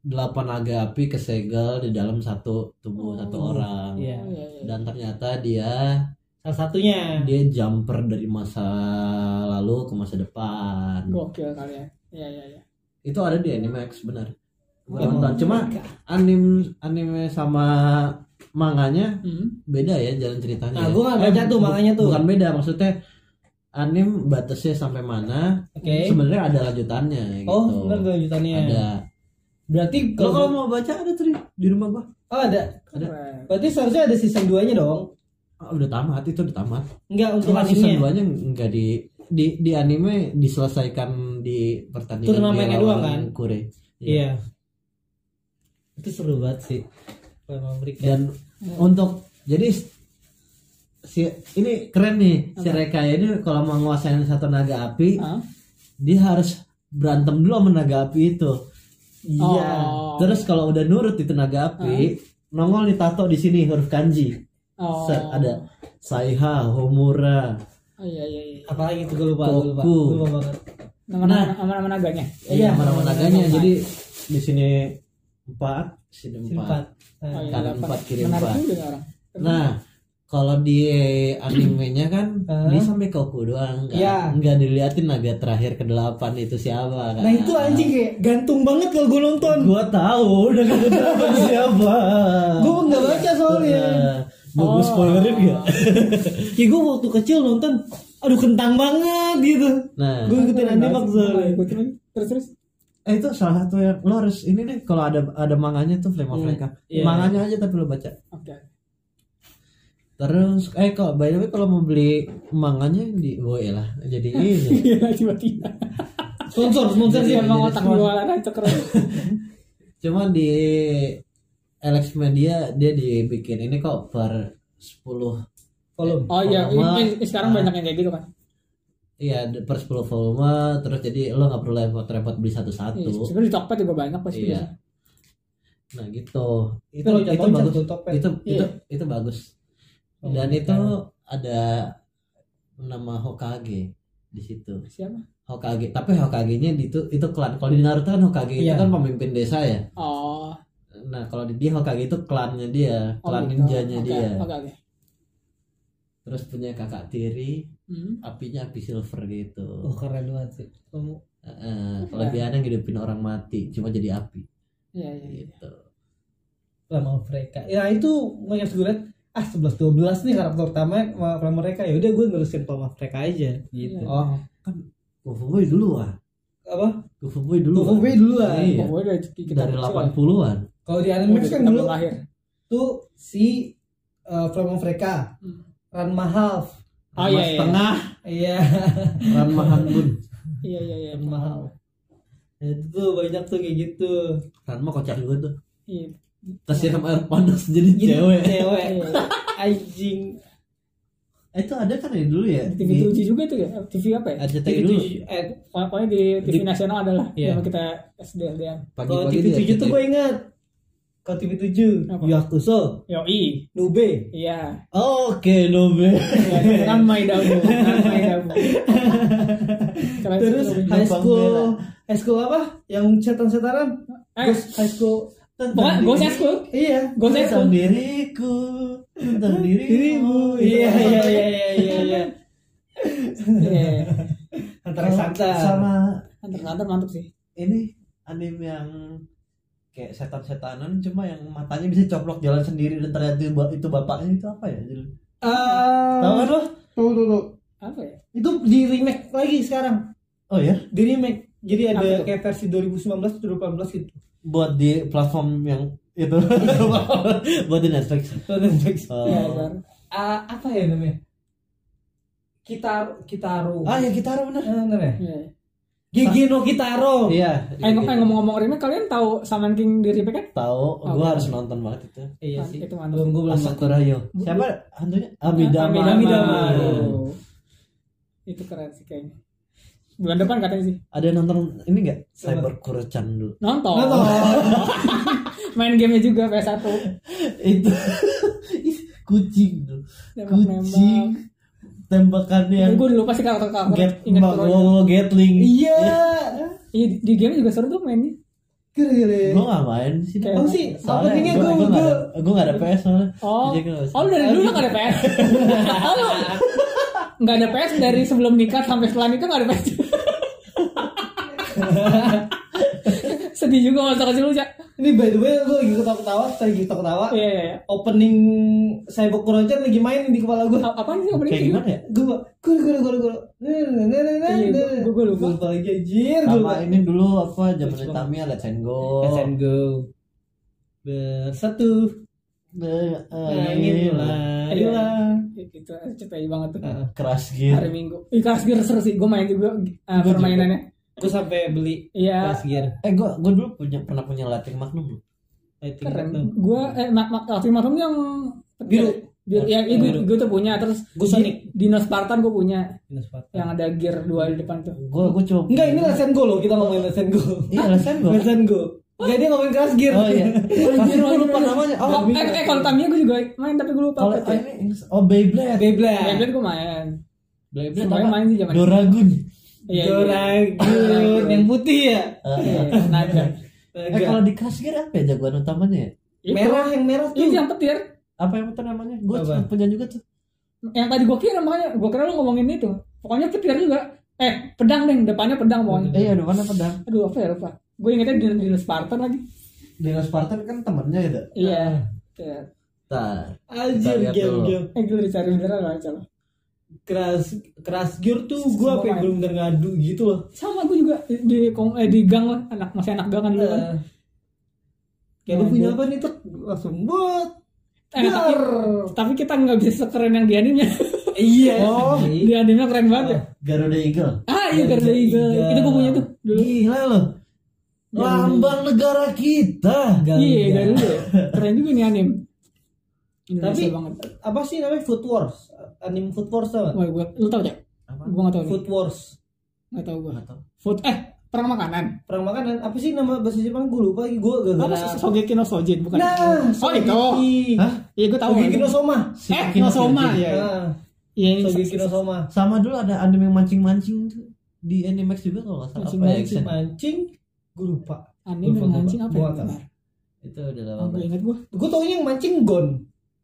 delapan naga api kesegel di dalam satu tubuh satu orang Iya. Oh, iya, iya. dan ternyata dia Salah satunya. dia jumper dari masa lalu ke masa depan Gokil kali ya. Iya iya iya. itu ada di Animax benar Gua Oh. nonton cuma anim anime sama manganya Hmm. beda ya jalan ceritanya Nah, ya. gua nggak baca tuh bu- manganya tuh. bukan beda maksudnya anim batasnya sampai mana Oke. sebenarnya ada lanjutannya gitu Oh, benar lanjutannya. ada Berarti kalau kalau mau baca ada tuh di, rumah gua Oh, ada. Ada. Berarti seharusnya ada season 2-nya dong. Ah, udah tamat itu udah tamat Enggak untuk cuma season animenya. 2 nya enggak di di di anime diselesaikan di pertandingan Turnamennya doang kan? Kure Iya. Itu seru banget sih. Rika. dan untuk jadi si ini keren nih si Reka ini kalau mau nguasain satu naga api Hah? dia harus berantem dulu sama naga api itu Iya. Oh. terus kalau udah nurut itu naga api nongol nih tato di sini huruf kanji Oh. Set, ada Saiha Homura Oh iya iya iya. Apalagi itu gue lupa, gue lupa. Lupa banget. Nama nama nama, nama naganya. iya Iya, mana nama naganya jadi di sini empat sini empat empat. Oh, iya, Kanan empat, kiri empat. Nah, kalau di animenya kan Hah? dia sampai Goku doang, nggak Iya. nggak diliatin naga terakhir ke delapan itu siapa kan? Nah itu anjing kayak gantung banget kalau gue nonton. Gua tahu udah naga delapan siapa. Gue nggak baca soalnya. Gue Oh. spoilerin gak? Kayak gue waktu kecil nonton, aduh kentang banget gitu. Nah, Gue ikutin. Ikutin lagi. Terus terus. eh, itu salah satu yang lo harus ini deh kalau ada ada manganya tuh Flame of Hmm, Reka. iya. Manganya aja tapi lo baca. Oke. Terus eh kok by the way kalau mau beli manganya di WE lah. Jadi ini. Iya tiba-tiba. Sponsor, sponsor sih. Emang jadi otak jualan aja keren. Cuma di Alex Media dia dibikin ini kok per 10 Volume. Oh iya, Volume, ini, ini sekarang banyak yang kayak gitu kan. Iya per 10 volume terus jadi lo nggak perlu repot-repot beli Iya, satu-satu. Sebenarnya di Tokped juga banyak pasti. Iya. Nah gitu. Itu Kalau itu jatuhin bagus. Itu itu Iya. itu bagus. Oh, Dan itu ada nama Hokage di situ. Siapa? Hokage, tapi Hokage-nya itu itu klan. Kalau di Naruto kan Hokage itu Iya. kan pemimpin desa ya. Oh. Nah, kalau di dia Hokage itu klannya dia, oh klan gitu. ninjanya Oke, dia. Oke. Terus punya kakak tiri, Hmm. apinya api silver gitu. Oh keren banget sih. Kamu Heeh, kelebihannya ngidupin orang mati, cuma jadi api Iya iya. iya. gitu. lama mereka. Ya itu banyak gue ah 11 12 nih karakter utama sama mereka ya udah gue nerusin sama mereka aja gitu. Iya. Oh, kan Gofu Boy dulu ah. Apa? Gofu Boy dulu. Goku Boy dulu ah. Iya. Dari kita Dari kecil. 80-an. Kalau di dari kan dulu lahir. tuh si uh, Flame of Reka, Hmm. Ranma Half. Oh iya iya. setengah, Iya, Ranma Hanbun. Iya iya iya. Ranma Half. Nah, itu tuh banyak tuh kayak gitu. Ranma kocak juga tuh. Iya. Sama air panas jadi cewek. Cewek. Iya. Anjing. itu ada kan ya dulu ya? TV Di 7 juga tuh ya? TV apa ya? RCTI TV dulu. tujuh- eh, pokoknya di TV nasional adalah Iya. yang kita SD LDN kalau TV 7 tuh gue ingat. Kalau TV 7 Apa? Yakuso Yoi. Nube. Iya. Oke Nobe Maidabu kan Maidabu Keren sih, terus high school high school apa? Yang setan-setanan Eh. High school pokoknya gue school iya. Gue tentang school diriku. Tentang dirimu. Dirimu. Iya. Iya iya iya iya iya Iya. antara Kalau Santa sama Hunter x Hunter mantap sih. Ini anime yang kayak setan-setanan cuma yang matanya bisa coplok jalan sendiri dan ternyata itu, itu bapaknya itu apa ya? Ah, Tahu kan lo? Tuh, tuh, tuh. apa ya? Itu di remake lagi sekarang. Oh ya, Di remake. Jadi Apa ada tuh? kayak versi 2019 atau 2018 gitu. buat di platform yang itu buat di Netflix. Tuh, Netflix. Oh. Kan. Ah, apa ya namanya? Kitaro, Kitaro. Ah ya kita bener. Ah, bener ya? Iya. Gigi no Kitaro. Iya. Eh, eh, ngomong-ngomong remake kalian tahu Shaman King di remake kan? Tahu, Oh, gua harus nonton banget itu. Iya Ah, sih. itu mantap. Belum gue belum nonton. Yo. Siapa hantunya? Amidama. Amidama. Amidama. Aduh. Itu keren sih kayaknya. Bulan depan katanya sih. Ada yang nonton ini enggak? Siapa? Cyber Kuro-chan dulu. Nonton. Nonton. Main gamenya juga PS1. itu kucing tuh. Kucing. Tembakannya Gue dulu pasti karakter-karakter Get, ingat Gatling. Iya. Iya di, di game juga seru tuh mainnya. Keren. Gue gak main sih. Kayak- Oh sih, Soalnya gue gue gue gak gue ada gue gak ada PS soalnya. Oh, Jadi gua- oh lu dari dulu gak ada PS? oh lu nggak ada PS dari sebelum nikah sampai setelah nikah nggak ada PS. Sedih juga masa kecil lu cak. Ini by the way gue lagi ketawa-ketawa, lagi ketawa-ketawa. Iya iya. iya. Opening Cyber Kurocan lagi main di kepala gue. A- Apaan sih opening Kayak gimana ya? Gue gue gue gue gue gua- gua- gua lupa. lagi anjir. Gua Sama ini dulu apa zaman. Tamiya Let's and Go. Let's and go. Bersatu. Eh, eh, lah. Iya. hilang. Itu cetai banget tuh. Heeh. Keras gitu. Hari Minggu. Ih kelas gear seru sih. Gue main juga uh, Gua permainannya. Gue sampai beli Iya. Fast Gear. Eh gue gue dulu punya pernah punya Lightning Magnum. Think Keren. itu. Gue eh mak mak waktu Magnum yang Biru. Biru. Ya, Yang gue biru. gue tuh punya terus Gua Sonic. Dino Spartan gue punya Spartan. yang ada gear dua di depan tuh. Gue gue cuma Enggak, ini and Go loh. Kita ngomongin and Go. Iya. Let's and Go. Enggak, dia ngomongin Crash Gear. Oh iya. Tapi gue lupa namanya. Oh, Oh, eh, eh kalau Tamiya gue juga main tapi gue lupa. kalau ini oh Beyblade. Beyblade. Beyblade gue main. Beyblade main sih zaman. Doragun. Iya. iya. Doragun yang putih ya. Eh, Iya, Naga. Eh kalau di Crash Gear apa ya jagoan utamanya ya? Itu. Merah yang merah tuh. Itu yang petir. Apa yang betul namanya? Gue punya juga tuh. Yang tadi gue kira makanya gue kira lu ngomongin itu. Pokoknya petir juga. Eh, pedang deh, depannya pedang pokoknya. Eh iya, mana pedang? Aduh, apa ya lupa. Gue ingetnya Dino, Dino Spartan lagi. Dino Spartan kan temennya gitu. Iya. Iya. Nah, Anjir Kita lihat dulu. game-game. Eh, gue dicari beneran lah, salah. Crash Crash Gear tuh gue apa yang belum bener ngadu gitu loh. Sama gue juga di kong- eh, di gang lah, anak masih anak gang kan dulu kan. Eh, Kayak lu punya apa nih tuh langsung buat. Eh, tapi, tapi kita nggak bisa sekeren yang di animenya. Iya. Oh. di animenya keren banget ya. Garuda Eagle. Ah iya Garuda Eagle. Eagle. Itu gue punya tuh dulu. Gila loh. Lambang negara kita. Iya Garuda. Keren juga nih anim. Indonesia Tapi banget. apa sih namanya Food Wars? Anime Food Wars tau gak? Wah, gua, lu tau cak? Apa? Gue gak tau nih. Food Wars. Gak tau gue. Nggak tahu. Food eh perang makanan. Perang makanan. Apa sih nama bahasa Jepang? Gue lupa lagi. Gue gak Apa. Sogeki no Sojin bukan? Nah, oh itu. Hah? Iya gue tahu. Sogeki no Soma. Eh no Soma ya. Nah, Iya ini Sogeki no Soma. Sama dulu ada anime yang mancing-mancing tuh di Animax juga kalau nggak salah apa Mancing-mancing. action. Mancing. Gue lupa. anime mancing apa Gua ya? Bentar. Itu udah lama Oh, gue inget gue. Gue taunya yang mancing Gon.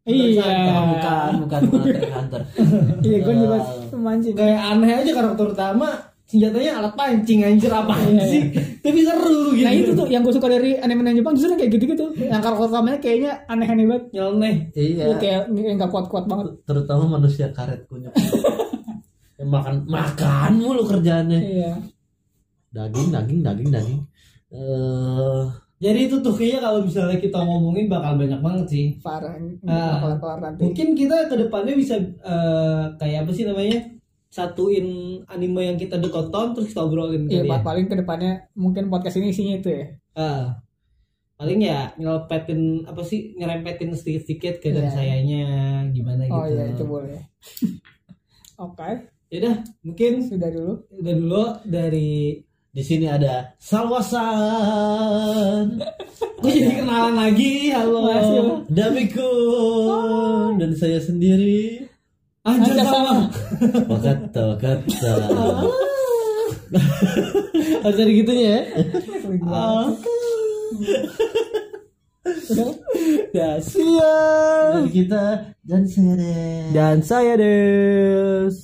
Iya. Bukan, bukan Hunter Hunter. Iya gue juga Oh. mancing. Kayak aneh aja karakter utama. Senjatanya alat pancing anjir apaan Iya, sih? Tapi seru gitu. Nah itu tuh yang gue suka dari anime-anime Jepang justru kayak gitu-gitu. Yang karakter utamanya kayaknya aneh-aneh banget. Nyeleneh. Iya. Iya. Kayak yang gak kuat-kuat banget. Terutama manusia karet kunyit. yang makan makan mulu kerjaannya. Iya. Daging, daging, daging, daging. Eh, Jadi itu tuh kayaknya kalau misalnya kita ngomongin bakal banyak banget sih. Parah. Ah. Kelar nanti. Mungkin kita ke depannya bisa eh, kayak apa sih namanya? Satuin anime yang kita udah tonton terus kita obrolin Iya, ya. paling ke depannya mungkin podcast ini isinya itu ya. Ah. paling ya nyelpetin apa sih nyerempetin sedikit-sedikit ke dan Iya. sayanya gimana Oh gitu. iya itu boleh. Oke, Ya udah, mungkin sudah dulu. udah dulu dari Di sini ada Salwasan, Gue jadi kenalan lagi, halo. Masih. Damikun, dan saya sendiri. Anjir sama. Wakata, wakata. Harus ada gitunya ya. Udah. Ya, Dari kita dan saya deh. Dan saya Des.